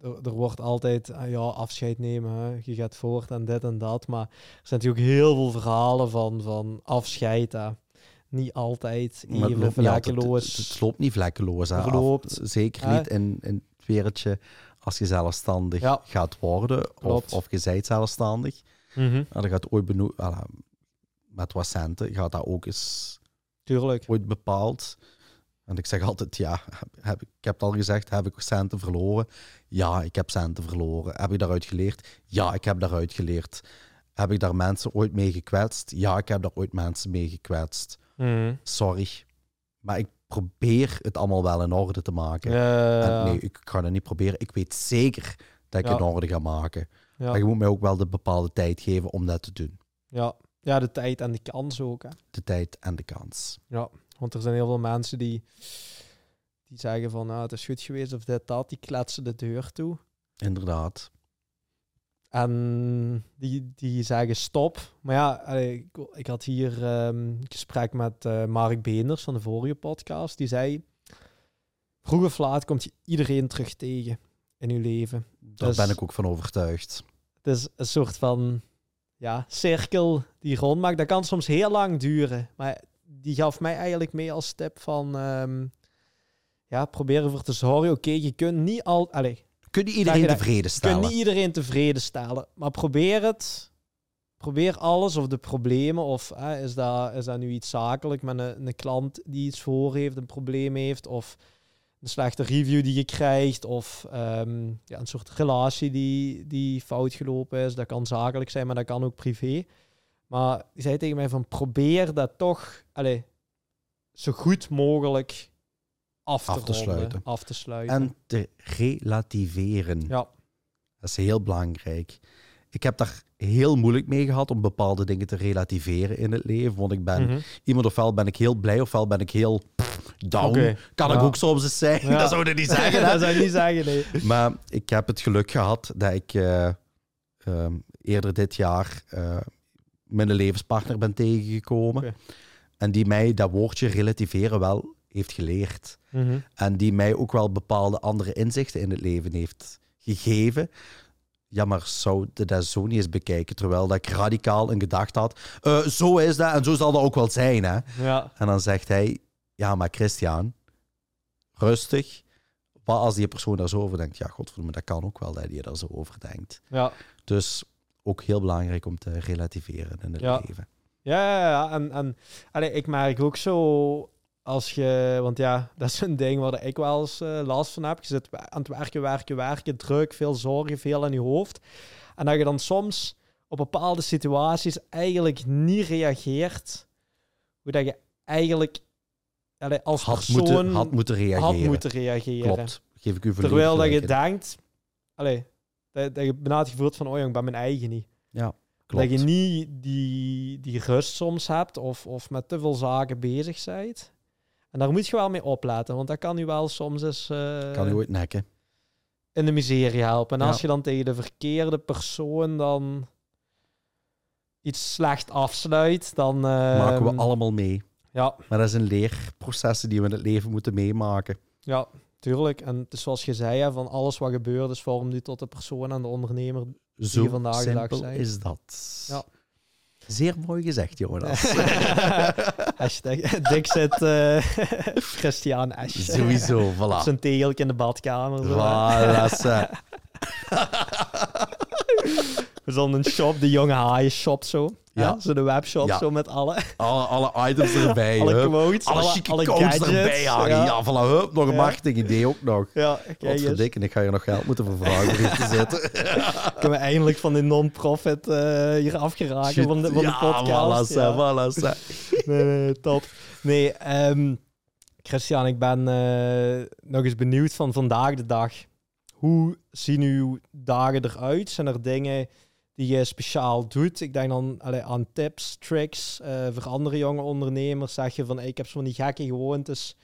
er, er wordt altijd, ah, ja, afscheid nemen, hè. je gaat voort en dit en dat, maar er zijn natuurlijk heel veel verhalen van, van afscheid, hè. Niet altijd het even loopt niet altijd- vlekkeloos. Het, het loopt niet vlekkeloos. Hè. Af- Verloopt. zeker niet in, in het wereldje als je zelfstandig Ja. gaat worden. Of, Klopt. of je zijt zelfstandig. En dan gaat ooit voilà, met wat centen gaat dat ook eens Tuurlijk. ooit bepaald. En ik zeg altijd, ja, heb, ik heb het al gezegd, heb ik centen verloren? Ja, ik heb centen verloren. Heb ik daaruit geleerd? Ja, ik heb daaruit geleerd. Heb ik daar mensen ooit mee gekwetst? Ja, ik heb daar ooit mensen mee gekwetst. Mhm. Sorry. Maar ik probeer het allemaal wel in orde te maken. Nee, ik ga het niet proberen. Ik weet zeker dat ik Ja. het in orde ga maken. ja, Maar je moet mij ook wel de bepaalde tijd geven om dat te doen. ja. ja, de tijd en de kans ook, hè. De tijd en de kans. Ja, want er zijn heel veel mensen die, die zeggen van, nou, het is goed geweest of dit, dat. Die kletsen de deur toe. Inderdaad. En die, die zeggen stop. Maar ja, ik, ik had hier ehm, een gesprek met eh, Mark Beenders van de vorige podcast. Die zei, vroeg of laat komt je iedereen terug tegen in uw leven. Daar Dus- ben ik ook van overtuigd. Het is een soort van ja, cirkel die rondmaakt. Dat kan soms heel lang duren. Maar die gaf mij eigenlijk mee als tip van... ehm, ja, probeer ervoor te zorgen. Oké, je kunt niet al... Allee, Kun je iedereen je tevreden stellen? niet iedereen tevreden stellen. Maar probeer het. Probeer alles of de problemen. Of is, dat, is dat nu iets zakelijk met een, een klant die iets voor heeft, een probleem heeft. Of een slechte review die je krijgt. Of ehm, ja, een soort relatie die, die fout gelopen is. Dat kan zakelijk zijn, maar dat kan ook privé. Maar die zei tegen mij van probeer dat toch allez, zo goed mogelijk af te, Af te ronden, sluiten. Af te sluiten. En te relativeren. ja. Dat is heel belangrijk. Ik heb daar heel moeilijk mee gehad om bepaalde dingen te relativeren in het leven. Want ik ben Mhm. iemand, ofwel ben ik heel blij, ofwel ben ik heel down. Kan ik ook soms eens zijn. Ja. Dat zou je niet zeggen. dat zou ik niet zeggen, nee. Maar ik heb het geluk gehad dat ik eh, ehm, eerder dit jaar eh mijn levenspartner ben tegengekomen. En die mij dat woordje relativeren wel heeft geleerd. Mhm. En die mij ook wel bepaalde andere inzichten in het leven heeft gegeven. Ja, maar zou je dat zo niet eens bekijken? Terwijl dat ik radicaal een gedachte had. eh, zo is dat en zo zal dat ook wel zijn. Hè? Ja, En dan zegt hij, ja, maar Christian, rustig. Wat als die persoon daar zo over denkt? Ja, godverdomme, dat kan ook wel dat je daar zo over denkt. ja. Dus ook heel belangrijk om te relativeren in het Ja. leven. Ja, ja, ja. En, en allee, ik merk ook zo als je, want ja, dat is een ding waar ik wel eens eh, last van heb. Je zit aan het werken, werken, werken, druk, veel zorgen, veel in je hoofd. En dat je dan soms op bepaalde situaties eigenlijk niet reageert hoe dat je eigenlijk allee, als Had persoon moeten, had moeten reageren. had moeten reageren. Klopt. Geef ik u Terwijl dat je denkt, allee, dat, dat je hebt van, oh jong, ik ben mijn eigen niet. Klopt. Dat je niet die, die rust soms hebt of, of met te veel zaken bezig bent. En daar moet je wel mee opletten, want dat kan u wel soms eens eh, Kan u ooit nekken. in de miserie helpen. En Ja. als je dan tegen de verkeerde persoon dan iets slecht afsluit, dan... Maken we allemaal mee. Ja, Maar dat zijn leerprocessen die we in het leven moeten meemaken. ja, tuurlijk. En het is zoals je zei, hè, van alles wat gebeurt is vormt u tot de persoon en de ondernemer. Zo vandaag de dag zijn. is dat. Ja. Zeer mooi gezegd, Jonas. Hashtag Dixit eh Christian Ash. Sowieso, Op voilà. zijn tegeltje in de badkamer. Zo. Voilà, ze. We zullen een shop, de jonge haaien shop zo. Ja. Ja. Zo de webshop zo met alle, alle, alle items erbij. alle quotes, alle alle, chique alle codes gadgets. erbij hangen. Ja, voilà, hup, nog een marketingidee ook nog. ja kijk ik ga je nog geld moeten voor vragen om te zitten. Kunnen we eindelijk van die non-profit eh, hier afgeraken van de, van de podcast. voilà, ja. voilà, nee, nee, top. Nee, ehm, Christian, ik ben eh, nog eens benieuwd van vandaag de dag. Hoe zien uw dagen eruit? Zijn er dingen die je speciaal doet? Ik denk dan allee, aan tips, tricks eh, voor andere jonge ondernemers. Zeg je van, ik heb zo'n gekke gewoontes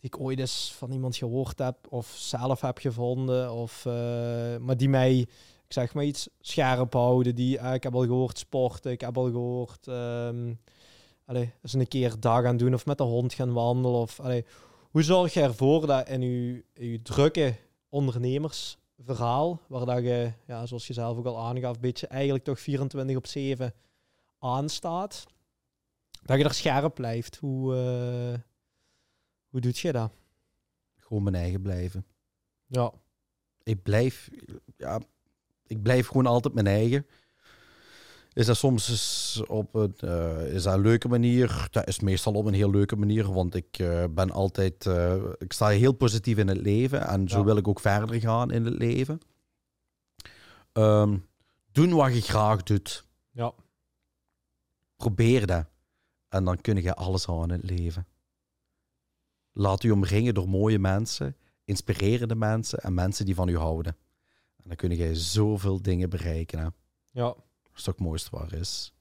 die ik ooit eens van iemand gehoord heb of zelf heb gevonden. Of, eh, maar die mij, ik zeg maar iets, scherp houden. Die, eh, ik heb al gehoord sporten, ik heb al gehoord... ehm, allee, eens een keer dag gaan doen of met de hond gaan wandelen. Of, allee, hoe zorg je ervoor dat in je, je drukke ondernemersverhaal, waar dat je, ja, zoals je zelf ook al aangaf, een beetje eigenlijk toch 24 op 7 aanstaat, dat je er scherp blijft. Hoe, eh, hoe doet je dat? Gewoon mijn eigen blijven. Ja, Ik blijf, ja, ik blijf gewoon altijd mijn eigen. Is dat soms op een, eh, is dat een leuke manier? Dat is meestal op een heel leuke manier, want ik eh, ben altijd, eh, ik sta heel positief in het leven en zo Ja. wil ik ook verder gaan in het leven. Ehm, doen wat je graag doet. ja, Probeer dat. En dan kun je alles aan in het leven. Laat u omringen door mooie mensen, inspirerende mensen en mensen die van u houden. En dan kun je zoveel dingen bereiken. Hè. Ja. Is toch het mooiste waar is.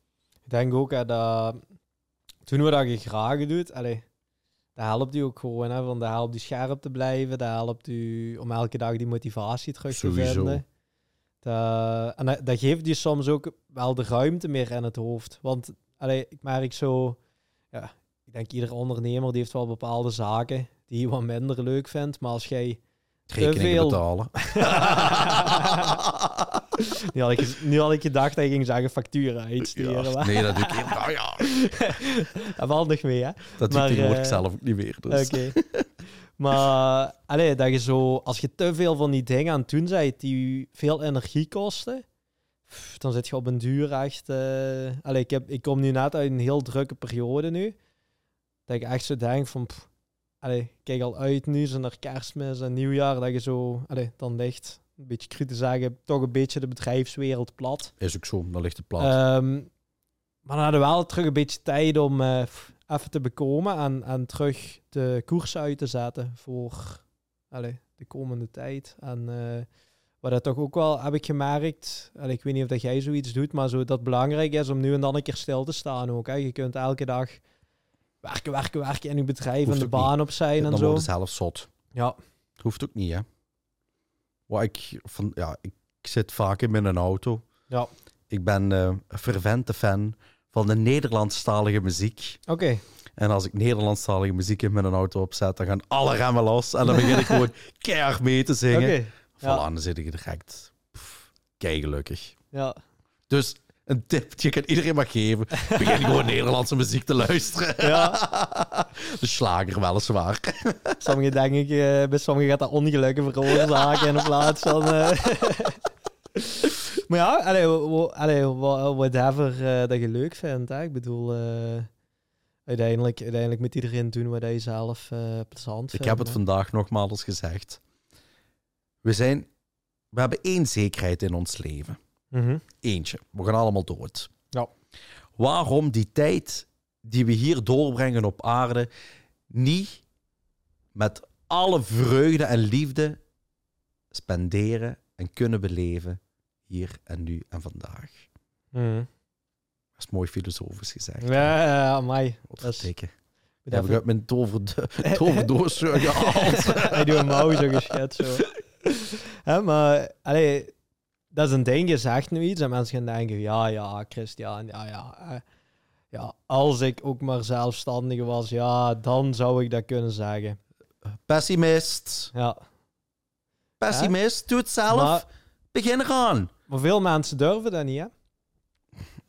Ik denk ook hè, dat toen we dat je graag doet, allee, dat helpt u ook gewoon. Hè, van dat helpt u scherp te blijven. Dat helpt u om elke dag die motivatie terug Sowieso. te vinden. Dat, en dat, dat geeft u soms ook wel de ruimte meer in het hoofd. Want allee, ik merk zo, ja, ik denk ieder ondernemer die heeft wel bepaalde zaken die hij wat minder leuk vindt. Maar als jij Rekeningen veel. betalen. nu, had ik, nu had ik gedacht dat je ging zeggen facturen uitsturen. Ja, maar- nee, dat doe ik heel nou ja, dat valt nog mee, hè? Dat doe ik tegenwoordig eh, zelf ook niet meer. Dus. Oké. maar allee, dat je zo, als je te veel van die dingen aan het doen bent die veel energie kosten, dan zit je op een duur echt. eh ik, heb, ik kom nu net uit een heel drukke periode nu. Dat ik echt zo denk van. pff, allee, ik kijk al uit nu, zo naar kerstmis en nieuwjaar. Dat je zo. Allee, dan ligt, een beetje cru te zeggen, toch een beetje de bedrijfswereld plat. Is ook zo, dan ligt het plat. Ehm, maar dan hadden we wel terug een beetje tijd om eh, even te bekomen en, en terug de koers uit te zetten voor allee, de komende tijd. En eh, wat dat toch ook wel heb ik gemerkt, ik weet niet of dat jij zoiets doet, maar zo dat belangrijk is om nu en dan een keer stil te staan ook. Hè. Je kunt elke dag werken, werken, werken in je bedrijf Hoeft en de ook niet. baan op zijn dan en zo. worden ze zelf zot. Ja, Hoeft ook niet, hè. Wat ik, van, ja, ik zit vaak in mijn auto. ja. Ik ben eh, een fervente fan van de Nederlandstalige muziek. Oké. En als ik Nederlandstalige muziek in mijn auto opzet, dan gaan alle remmen los. En dan begin ik gewoon keihard mee te zingen. Oké. Voilà, Ja. dan zit ik direct kei gelukkig. Ja. Dus een tip die ik aan iedereen mag geven. Begin gewoon Nederlandse muziek te luisteren. Ja. De slager weliswaar. Sommige denk ik, eh, bij sommigen gaat dat ongelukken veroorzaken in plaats van. eh. maar ja, allee, whatever eh, dat je leuk vindt. Hè. Ik bedoel, uiteindelijk, uiteindelijk moet iedereen doen wat hij zelf eh plezant Ik vindt. heb het hè. vandaag nogmaals gezegd. We, zijn, we hebben één zekerheid in ons leven. Mhm. Eentje. We gaan allemaal dood. Ja. Waarom die tijd die we hier doorbrengen op aarde niet met alle vreugde en liefde spenderen en kunnen beleven hier en nu en vandaag? Mhm. Dat is mooi filosofisch gezegd. Ja, ja, amai. Wat Dat Heb ik uit mijn tover, toverdoos eh, gehaald. Hij doet een mouw zo geschet zo. Maar, allee, dat is een ding, je zegt nu iets en mensen gaan denken, ja, ja, Christian, ja, ja. eh, ja, als ik ook maar zelfstandige was, ja, dan zou ik dat kunnen zeggen. Pessimist. Ja. Pessimist. Doe het zelf. Maar, Begin eraan. maar veel mensen durven dat niet, hè?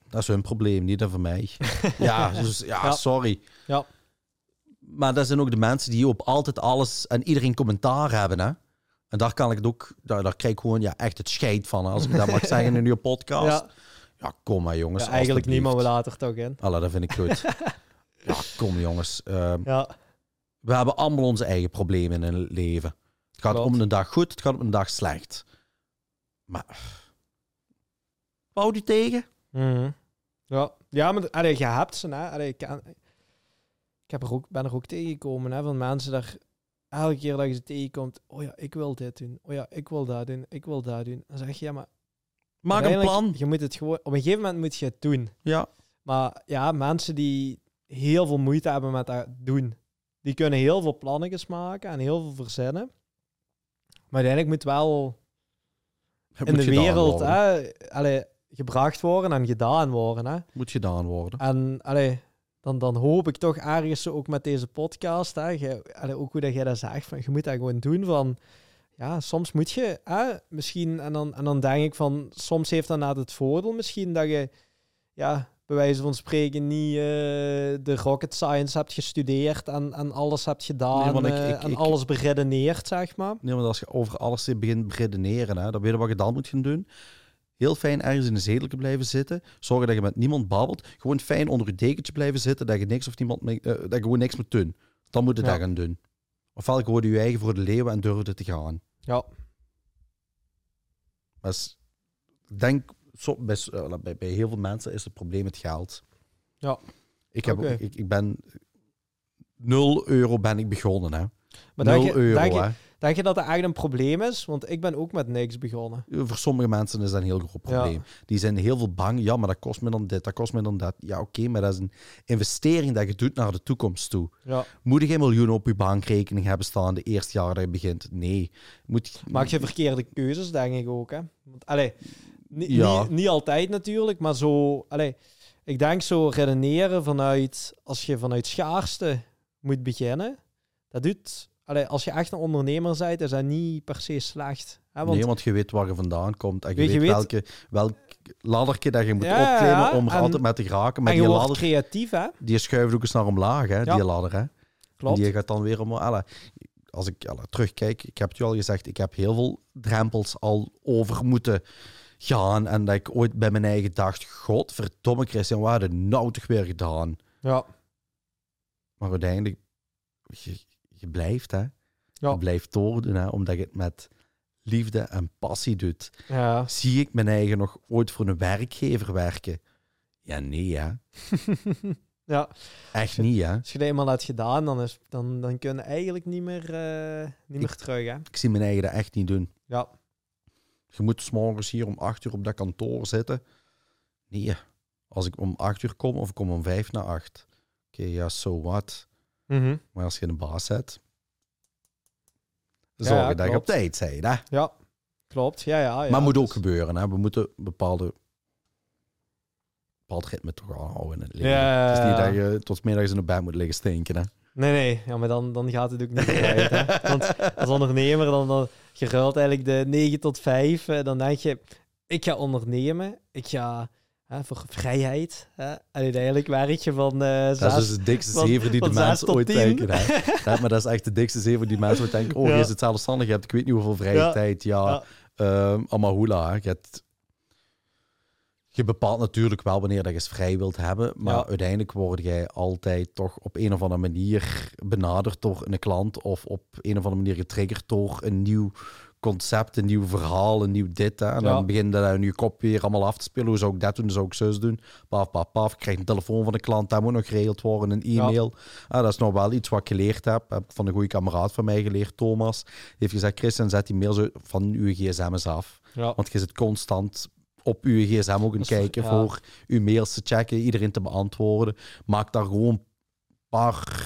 Dat is hun probleem, niet dat van mij. ja, dus, ja, Ja. sorry. Ja. Maar dat zijn ook de mensen die op altijd alles en iedereen commentaar hebben, hè. En daar kan ik het ook, daar, daar krijg ik gewoon ja, echt het scheid van, als ik dat mag zeggen in uw podcast. Ja, Ja, kom maar jongens. ja, eigenlijk niet, maar we alstublieft. laten er toch in. Alla, dat vind ik goed. ja, kom jongens. Ehm, Ja, we hebben allemaal onze eigen problemen in het leven. Het gaat Klopt. om een dag goed, het gaat om een dag slecht. Maar... Wou die tegen? Mhm. ja. ja maar allee, je hebt ze, hè? Allee, ik, ik heb er ook, ben er ook tegengekomen hè, van mensen daar elke keer dat je ze tegenkomt, oh ja, ik wil dit doen, oh ja, ik wil dat doen, ik wil dat doen. Dan zeg je, ja, maar Maak een plan. Je moet het gewoon, op een gegeven moment moet je het doen. Ja. Maar ja, mensen die heel veel moeite hebben met dat doen, die kunnen heel veel plannetjes maken en heel veel verzinnen. Maar uiteindelijk moet wel in moet de wereld hè, allee, gebracht worden en gedaan worden. Hè. Moet gedaan worden. En allee, dan, dan hoop ik toch ergens ook met deze podcast, hè, je, ook hoe dat jij dat zegt, van, je moet dat gewoon doen van, ja, soms moet je, hè, misschien, en dan, en dan denk ik van, soms heeft dat net het voordeel misschien dat je, ja, bij wijze van spreken niet eh, de rocket science hebt gestudeerd en, en alles hebt gedaan Nee, want ik- eh, ik- en ik- alles beredeneerd, zeg maar. Nee, want als je over alles begint te redeneren, hè, dan weet je wat je dan moet gaan doen. Heel fijn ergens in een zedelijke blijven zitten. Zorgen dat je met niemand babbelt. Gewoon fijn onder je dekentje blijven zitten. Dat je niks of niemand mee, eh, dat je gewoon niks moet doen. Dan moet je Ja. dat gaan doen. Ofwel gewoon je eigen voor de leeuwen en durfde te gaan. Ja, Maar is- ik denk, zo, bij, eh, bij, bij heel veel mensen is het probleem het geld. Ja. Ik, heb, ik, ik ben... 0 euro ben ik begonnen, hè. maar 0 denk je, euro, denk, je. Denk je dat dat echt een probleem is? Want ik ben ook met niks begonnen. Voor sommige mensen is dat een heel groot Ja. probleem. Die zijn heel veel bang. Ja, maar dat kost me dan dit, dat kost me dan dat. Ja, oké, maar dat is een investering dat je doet naar de toekomst toe. Ja. Moet je geen miljoen op je bankrekening hebben staan de eerste jaar dat je begint? Nee. Moet, Maak je verkeerde keuzes, denk ik ook. Hè? Want, allee, Ja. niet, niet altijd natuurlijk, maar zo... Allee, ik denk zo redeneren vanuit... Als je vanuit schaarste moet beginnen, dat doet... Allee, als je echt een ondernemer bent, is dat niet per se slecht. Hè? Want, nee, want je weet waar je vandaan komt. En je Weet je weet- welke, welk laddertje dat je moet Ja, opklimmen ja, om er en- altijd met te geraken. Maar en je die wordt ladder, creatief, hè? die schuift ook eens naar omlaag, hè, Ja. die ladder. Hè. Klopt. En die gaat dan weer omhoog. Alle, Als ik terugkijk, ik heb het je al gezegd, ik heb heel veel drempels al over moeten gaan. En dat ik ooit bij mijn eigen dacht, godverdomme Christian, wat je nou toch weer gedaan? Ja. Maar uiteindelijk, je, je blijft hè. Ja. Je blijft doordoen hè, omdat je het met liefde en passie doet. Ja. Zie ik mijn eigen nog ooit voor een werkgever werken? Ja, nee hè. ja. Echt niet hè. Als je dat eenmaal hebt gedaan, dan, is, dan, dan kun je eigenlijk niet meer, eh, niet meer Ik- terug, hè? Ik zie mijn eigen dat echt niet doen. Ja. Je moet 's morgens hier om acht uur op dat kantoor zitten. Nee, als ik om acht uur kom of ik kom om vijf na acht. Oké, ja, so what. Mhm. Maar als je een baas hebt, Ja, zorg dat je op tijd bent. Hè? Ja. Klopt. Ja, ja. ja maar moet ook dus- gebeuren. Hè? We moeten bepaalde bepaald ritme toch houden in het leven. Ja, Het is niet ja, dat ja. je tot middags in de bed moet liggen stinken. Hè? Nee, nee. Ja, maar dan, dan gaat het ook niet hè. Want als ondernemer, dan, dan je ruilt eigenlijk de 9 tot 5. eh, dan denk je, ik ga ondernemen. Ik ga hè, voor vrijheid. Hè. Uiteindelijk je van eh Dat is dus de dikste van- zever die de tot ooit denken. Ja, maar dat is echt de dikste zever die mensen ooit denken. Oh, Ja. je is het zelfstandig. Je hebt ik weet niet hoeveel vrije Ja. tijd. Ja, Ja. Ehm, allemaal. Je, hebt- je bepaalt natuurlijk wel wanneer dat je eens vrij wilt hebben. Maar uiteindelijk word jij altijd toch op een of andere manier benaderd door een klant. Of op een of andere manier getriggerd door een nieuw concept, een nieuw verhaal, een nieuw dit. Hè. En Ja. dan begint dat in je kop weer allemaal af te spelen. Hoe zou ik dat doen? Hoe zou ik zus doen? Paf, paf, paf. Ik krijg een telefoon van de klant. Dat moet nog geregeld worden. Een e-mail. Ah, dat is nog wel iets wat ik geleerd heb. Heb ik van een goede kameraad van mij geleerd, Thomas. Die heeft gezegd, Christian, zet die mails van uw gsm eens af. Ja. Want je zit constant op uw gsm ook is- kijken ja. voor uw mails te checken, iedereen te beantwoorden. Maak daar gewoon paar...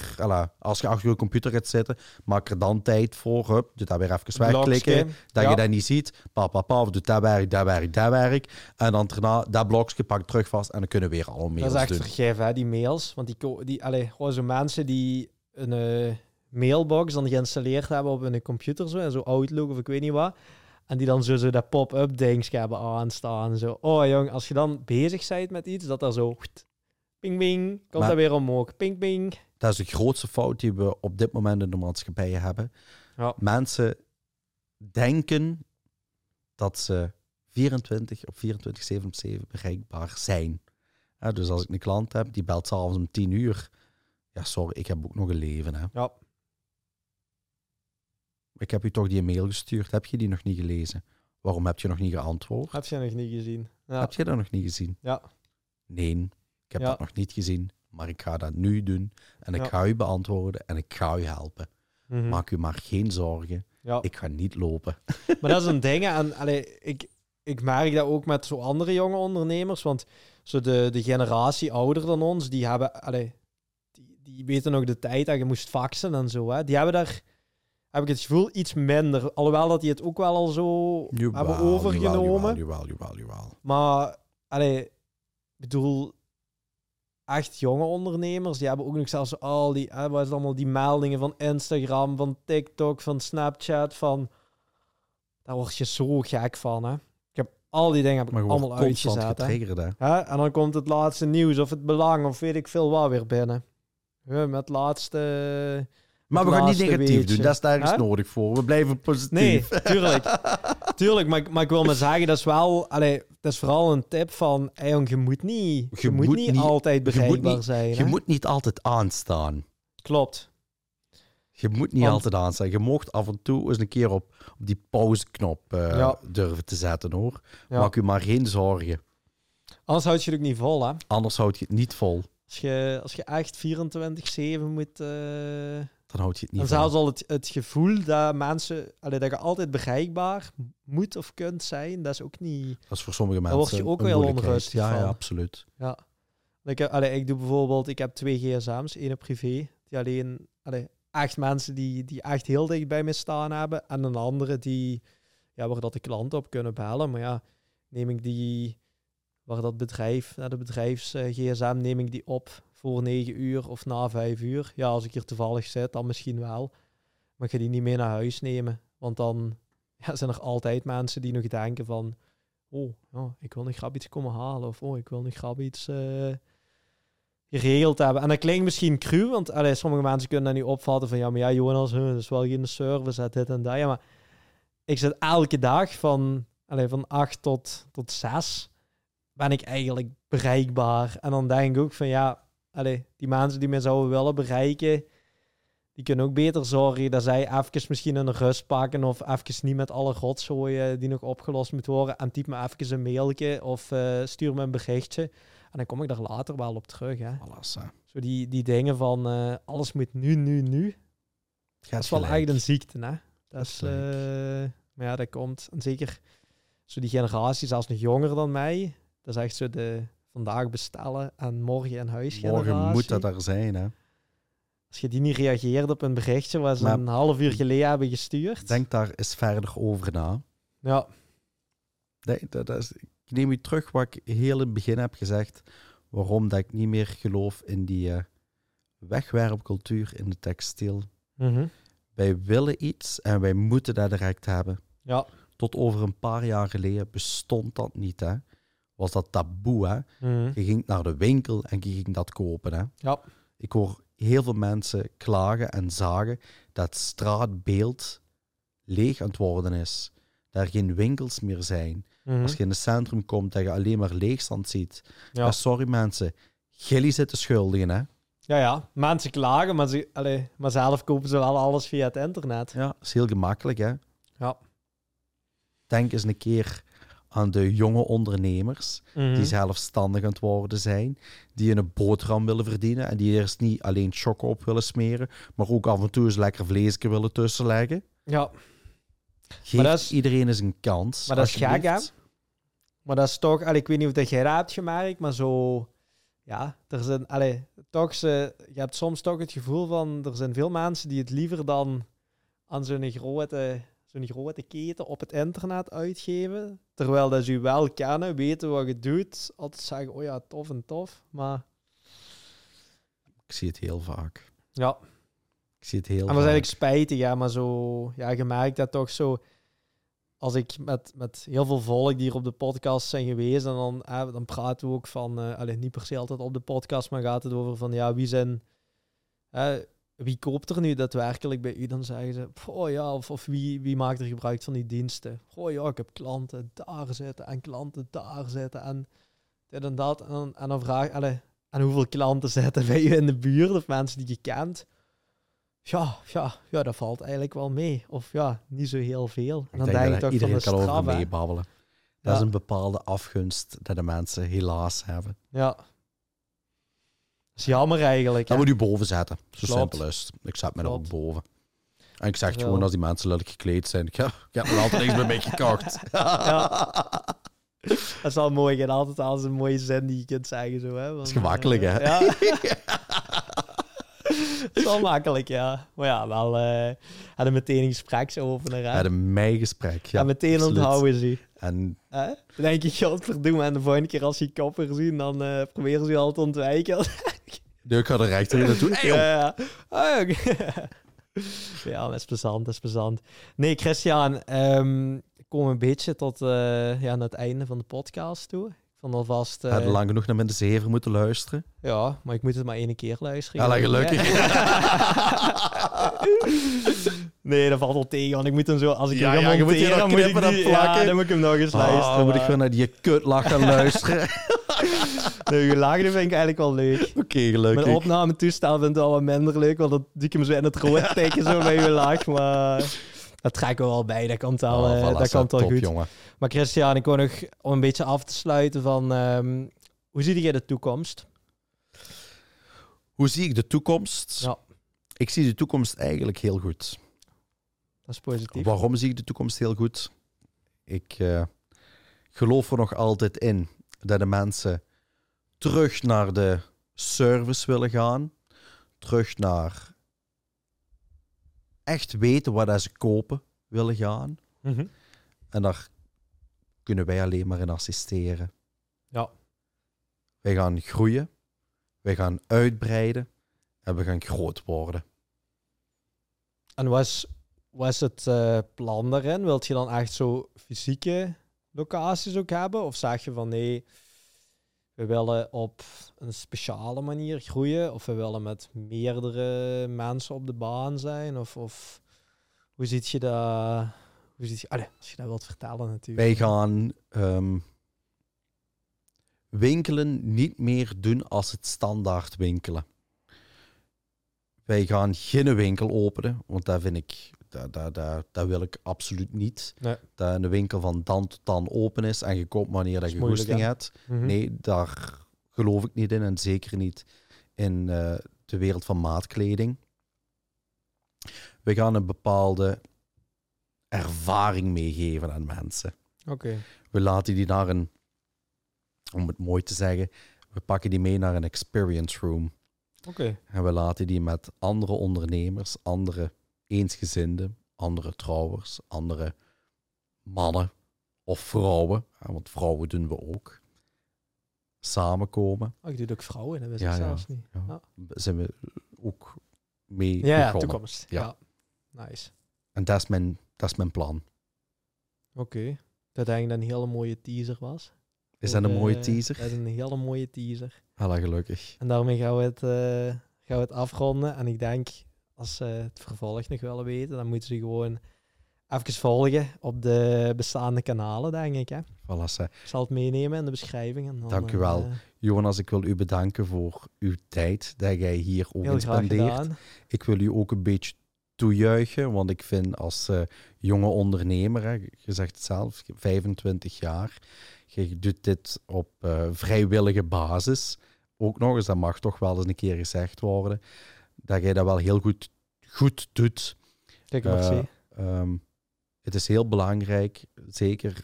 Als je achter je computer gaat zitten, maak er dan tijd voor. Hup, doe dat weer even wegklikken. Dat Ja. je dat niet ziet. Pa, pa, pa, doe dat werk, dat werk, dat werk. En dan daarna dat blokje pak terug vast en dan kunnen we weer alle mails Dat is echt doen. vergif, hè, die mails. Want die, die allee, gewoon zo mensen die een eh, mailbox dan geïnstalleerd hebben op hun computer, zo, en zo Outlook of ik weet niet wat. En die dan zo, zo dat pop-up dingetje hebben aanstaan. Zo. Oh jong, als je dan bezig bent met iets, dat er zo... Ping, ping, komt Maar- dat weer omhoog. Ping, ping. Dat is de grootste fout die we op dit moment in de maatschappij hebben. Ja. Mensen denken dat ze 24 op 24, 7 op 7 bereikbaar zijn. Ja, dus als ik een klant heb, die belt s'avonds om 10 uur. Ja, sorry, ik heb ook nog een leven. Hè. Ja. Ik heb u toch die mail gestuurd. Heb je die nog niet gelezen? Waarom heb je nog niet geantwoord? Heb je nog niet gezien. Ja. Heb je dat nog niet gezien? Ja. Nee, ik heb Ja. dat nog niet gezien. Maar ik ga dat nu doen. En ik Ja. ga u beantwoorden en ik ga u helpen. Mhm. Maak u maar geen zorgen. ja. Ik ga niet lopen. Maar dat is een ding. En allee, ik, ik merk dat ook met zo andere jonge ondernemers. Want zo de, de generatie ouder dan ons, die hebben. Allee, die, die weten nog de tijd dat je moest faxen en zo. Hè. Die hebben daar, heb ik het gevoel, iets minder. Alhoewel dat die het ook wel al zo hebben overgenomen. Jawel, jawel, jawel, jawel. Maar, allee, ik bedoel, echt jonge ondernemers, die hebben ook nog zelfs al die, hè, wat is allemaal, die meldingen van Instagram, van TikTok, van Snapchat, van... Daar word je zo gek van, hè. Ik heb al die dingen heb ik Maar allemaal uitgezet, hè. En dan komt het laatste nieuws of het belang of weet ik veel wat weer binnen. Huh, met laatste... Maar we gaan niet negatief weetje. doen. Dat is daar ergens Hè? nodig voor. We blijven Nee, positief. tuurlijk. tuurlijk, maar, ik- maar ik wil maar zeggen, dat is wel... Allee, dat is vooral een tip van... Hey, jong, je moet niet, je, Je moet moet niet altijd bereikbaar niet- zijn. Je hè? moet niet altijd aanstaan. Klopt. Je moet niet Want- altijd aanstaan. Je mocht af en toe eens een keer op, op die pauzeknop Ja. durven te zetten, hoor. Ja. Maak u maar geen zorgen. Anders houd je het ook niet vol, hè. Anders houd je het niet vol. Als je, als je echt 24-7 moet... eh, Dan houd je het niet en zelfs al het, het gevoel dat mensen... Allee, dat je altijd bereikbaar moet of kunt zijn, dat is ook niet... Dat is voor sommige mensen word je ook wel onrustig Ja, ja, absoluut. Ja. Ik, heb, allee, ik doe bijvoorbeeld, ik heb twee gsm's, één privé, die alleen, allee, echt mensen die, die echt heel dicht bij me staan hebben, en een andere die, ja, waar dat de klanten op kunnen bellen. Maar ja, neem ik die, waar dat bedrijf, naar de bedrijfs eh, gsm, neem ik die op voor negen uur of na vijf uur. Ja, als ik hier toevallig zit, dan misschien wel. Maar ik ga die niet mee naar huis nemen, want dan ja, zijn er altijd mensen die nog denken van, oh, ja, ik wil nog grap iets komen halen. Of oh, ik wil nog grap iets eh, geregeld hebben. En dat klinkt misschien cru, want allee, sommige mensen kunnen dat niet opvatten van ja, maar ja, Jonas, dat is wel geen service, dit en dat. Ja, maar ik zit elke dag van, allee, van 8 tot, tot 6 ben ik eigenlijk bereikbaar. En dan denk ik ook van ja, allee, die mensen die mij zouden willen bereiken, die kunnen ook beter zorgen dat zij even misschien een rust pakken of even niet met alle rotzooien die nog opgelost moet worden en typ me even een mailtje of eh, stuur me een berichtje. En dan kom ik daar later wel op terug. Hè. Alles, hè. Zo die, die dingen van eh, alles moet nu, nu, nu. Dat is wel echt een ziekte, hè? Dat is, eh, maar ja, dat komt. En zeker zo die generatie, zelfs nog jonger dan mij. Dat is echt zo de vandaag bestellen en morgen in huis Morgen moet dat er zijn, hè. Als je die niet reageert op een berichtje wat ze Maar- een half uur geleden hebben gestuurd. Denk daar eens verder over na. Ja, Nee, dat is, ik neem u terug wat ik heel in het begin heb gezegd. Waarom dat ik niet meer geloof in die eh, wegwerpcultuur in de textiel. Mhm. Wij willen iets en wij moeten dat direct hebben. ja. Tot over een paar jaar geleden bestond dat niet. Hè? Was dat taboe. Hè? Mhm. Je ging naar de winkel en je ging dat kopen. Hè? Ja. Ik hoor heel veel mensen klagen en zagen dat straatbeeld leeg aan het worden is. Dat er geen winkels meer zijn. Mhm. Als je in het centrum komt, dat je alleen maar leegstand ziet. Ja. ja. sorry mensen, jullie zitten schuldigen, hè? ja, ja. Mensen klagen, maar, ze, maar zelf kopen ze wel alles via het internet. Ja, is heel gemakkelijk, hè? Ja. denk eens een keer aan de jonge ondernemers Mhm. die zelfstandig aan het worden zijn, die een boterham willen verdienen en die eerst niet alleen choco op willen smeren, maar ook af en toe eens lekker vleesje willen tussenleggen. Ja, Geef dat is- iedereen eens een kans. Maar dat is gek, hè? maar dat is toch... Allee, ik weet niet of dat jij dat hebt gemerkt, maar zo... Ja, er zijn... Allee, toch, ze, je hebt soms toch het gevoel van... Er zijn veel mensen die het liever dan aan zo'n grote, zo'n grote keten op het internet uitgeven. Terwijl dat ze je wel kennen, weten wat je doet. Altijd zeggen, oh ja, tof en tof. Maar Ik zie het heel vaak. ja, Ik zie het heel En dat is eigenlijk spijtig, ja, maar zo, ja, je merkt dat toch zo. Als ik met, met heel veel volk die hier op de podcast zijn geweest, en dan, eh, dan praten we ook van, eh alleen niet per se altijd op de podcast, maar gaat het over van, ja, wie zijn, eh, wie koopt er nu daadwerkelijk bij u? Dan zeggen ze, oh ja, of, of wie, wie maakt er gebruik van die diensten? Oh ja, ik heb klanten daar zitten en klanten daar zitten en dit en dat. En dan, en dan vraag allee, en hoeveel klanten zitten bij u in de buurt of mensen die je kent? Ja, ja, ja, dat valt eigenlijk wel mee. Of ja, niet zo heel veel. En Ik dan denk denk ik dat iedereen de kan over meebabbelen. Dat Ja. is een bepaalde afgunst dat de mensen helaas hebben. Ja. Is jammer eigenlijk. Dan hè. moet je boven zetten. Zo Klopt. simpel is het. Ik zet me Klopt. boven. En ik zeg gewoon als die mensen lullig gekleed zijn. Ik, ja, ik heb nog altijd niks bij mij gekocht. Dat is wel mooi. Je hebt altijd als een mooie zin die je kunt zeggen. Zo, hè. Dat is gemakkelijk, hè? Ja. Dat is wel makkelijk, ja. Maar ja, wel eh hadden meteen een gespreksopener. Hè? Ja, een mij gesprek. Ja, Ja, meteen absoluut. onthouden ze. En Hè? Dan denk ik, godverdomme, en de volgende keer als je kopper zien, dan eh, proberen ze je altijd te ontwijken. nu, ik ga er rechter in naartoe. Hey, ja, ja. Ah, ja, dat is plezant, dat is plezant. Nee, Christian, ik kom een beetje tot eh, ja, naar het einde van de podcast toe. Vond alvast... eh, Hadden lang genoeg naar mijn de zever moeten luisteren. ja, maar ik moet het maar één keer luisteren. Ja, lang gelukkig. nee, dat valt wel tegen, want ik moet hem zo... Als ik Ja, hem ja, moet ik die-. Ja, dan moet ik hem nog eens luisteren. Oh, moet ik gewoon naar die kutlach gaan luisteren. Nee, je lachen vind ik eigenlijk wel leuk. Oké, gelukkig. Mijn opnametoestel vind ik wel wat minder leuk, want dan doe ik hem zo in het rood teken zo bij je laag. Maar dat trekken we wel bij, dat komt wel, Oh, eh, voilà, dat komt top, goed. jongen. Maar Christian, ik wil nog om een beetje af te sluiten van... ehm, hoe zie jij de toekomst? Hoe zie ik de toekomst? Ja. Ik zie de toekomst eigenlijk heel goed. Dat is positief. Waarom zie ik de toekomst heel goed? Ik eh, geloof er nog altijd in dat de mensen terug naar de service willen gaan. Terug naar echt weten wat dat ze kopen willen gaan. Mhm. En daar kunnen wij alleen maar in assisteren. Ja. Wij gaan groeien, wij gaan uitbreiden en we gaan groot worden. En was, was het eh, plan daarin? Wilt je dan echt zo fysieke locaties ook hebben? Of zeg je van nee, we willen op een speciale manier groeien? Of we willen met meerdere mensen op de baan zijn? Of, of hoe ziet je dat? Hoe ziet je, allee, als je dat wilt vertellen natuurlijk. Wij gaan ehm, winkelen niet meer doen als het standaard winkelen. Wij gaan geen winkel openen, want dat vind ik, dat wil ik absoluut niet. Nee. Dat een winkel van dan tot dan open is en je koopt wanneer dat je goesting hebt. Mhm. Nee, daar geloof ik niet in en zeker niet in eh, de wereld van maatkleding. We gaan een bepaalde ervaring meegeven aan mensen. Oké. We laten die naar een, om het mooi te zeggen, we pakken die mee naar een experience room. Oké. En we laten die met andere ondernemers, andere eensgezinden, andere trouwers, andere mannen of vrouwen, want vrouwen doen we ook, samenkomen. Oh, ik doe ook vrouwen, dat wist Ja, ik ja. zelfs niet. Ja. Ja. Zijn we ook mee Ja, ja, begonnen. toekomst. Ja. Nice. En dat is mijn, dat is mijn plan. Oké. Dat dat een hele mooie teaser was. Is dat een mooie eh, teaser? Dat is een hele mooie teaser. Alla, gelukkig. En daarmee gaan we het, eh, gaan we het afronden. En ik denk, als ze het vervolg nog willen weten, dan moeten ze gewoon even volgen op de bestaande kanalen, denk ik. Hè. Voilà. Ik zal het meenemen in de beschrijving. En dan, Dank u wel. eh, Jonas, ik wil u bedanken voor uw tijd dat jij hier ook in spendeert. Ik wil u ook een beetje toejuichen, want ik vind als eh, jonge ondernemer, hè, je zegt het zelf, 25 jaar, je doet dit op eh, vrijwillige basis. Ook nog eens, dat mag toch wel eens een keer gezegd worden, dat jij dat wel heel goed, goed doet. Kijk. Ehm, het is heel belangrijk, zeker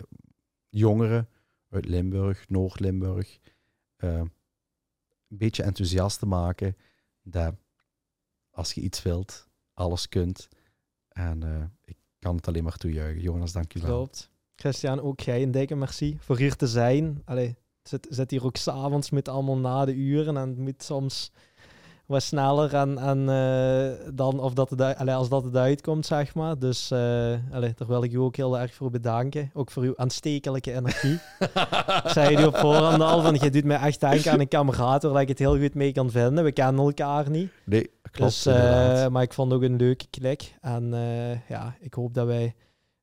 jongeren uit Limburg, Noord-Limburg, eh, een beetje enthousiast te maken dat als je iets wilt, alles kunt. En eh, ik kan het alleen maar toejuichen. Jonas, dank je wel. Klopt. Christian, ook jij een dikke merci voor hier te zijn. Allee, zit, zit hier ook s'avonds met allemaal na de uren en het moet soms wat sneller en, en eh, dan of dat het, allee, als dat het uitkomt, zeg maar. Dus allee, daar wil ik u ook heel erg voor bedanken. Ook voor uw aanstekelijke energie. ik zei u op voorhand al, van je doet mij echt denken aan een kameraad waar ik het heel goed mee kan vinden. We kennen elkaar niet. Nee, klopt. Dus, eh, maar ik vond ook een leuke klik. En ja, ik hoop dat wij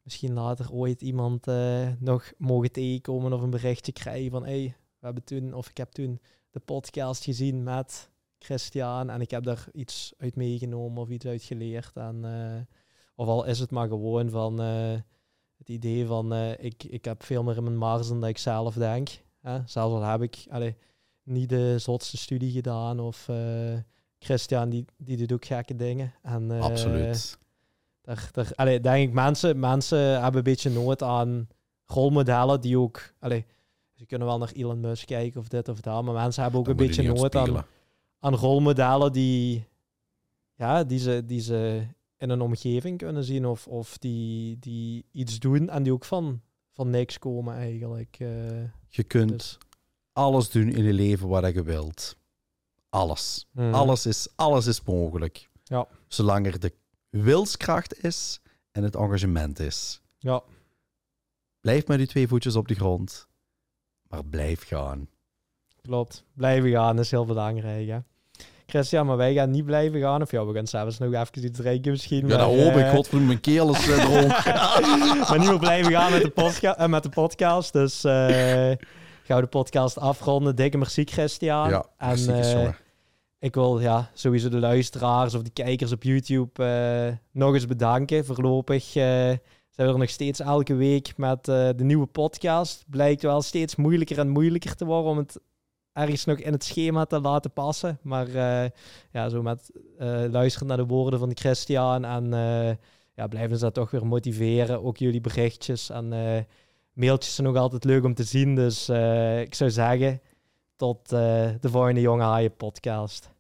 misschien later ooit iemand nog mogen tegenkomen of een berichtje krijgen van hey, we hebben toen, of ik heb toen de podcast gezien met Christian en ik heb daar iets uit meegenomen of iets uit geleerd. En, eh, of al is het maar gewoon van eh, het idee van eh, ik, ik heb veel meer in mijn mars dan dat ik zelf denk. Hè? Zelfs al heb ik allee, niet de zotste studie gedaan of... Christian, die, die doet ook gekke dingen. En, Absoluut. Daar, daar, allee, denk ik, mensen, mensen hebben een beetje nood aan rolmodellen die ook... Allee, ze kunnen wel naar Elon Musk kijken of dit of dat, maar mensen hebben ook een beetje nood aan. Aan rolmodellen die, ja, die, ze, die ze in een omgeving kunnen zien of, of die, die iets doen en die ook van, van niks komen eigenlijk. eh. Je kunt Dus- alles doen in je leven wat je wilt. Alles. Mm. Alles, is, alles is mogelijk. Ja. Zolang er de wilskracht is en het engagement is. Ja, Blijf met die twee voetjes op de grond. Maar blijf gaan. klopt. Blijven gaan is heel belangrijk, hè. Christian, maar wij gaan niet blijven gaan. Of ja, we gaan s'avonds nog even iets drinken misschien. Ja, dat maar, hoop ik. eh, Godverdomme, mijn keel is eh, maar niet meer blijven gaan met de, podca eh, met de podcast. Dus gaan we de podcast afronden. Dikke merci, Christian. Ja, en jongen. ik wil ja, sowieso de luisteraars of de kijkers op YouTube nog eens bedanken. Voorlopig zijn we er nog steeds elke week met de nieuwe podcast. Blijkt wel steeds moeilijker en moeilijker te worden om het ergens nog in het schema te laten passen. Maar eh, ja, zo met eh, luisteren naar de woorden van Christian en eh, ja, blijven ze dat toch weer motiveren. Ook jullie berichtjes en mailtjes zijn nog altijd leuk om te zien. Dus ik zou zeggen, tot de volgende Jonge Haaien podcast.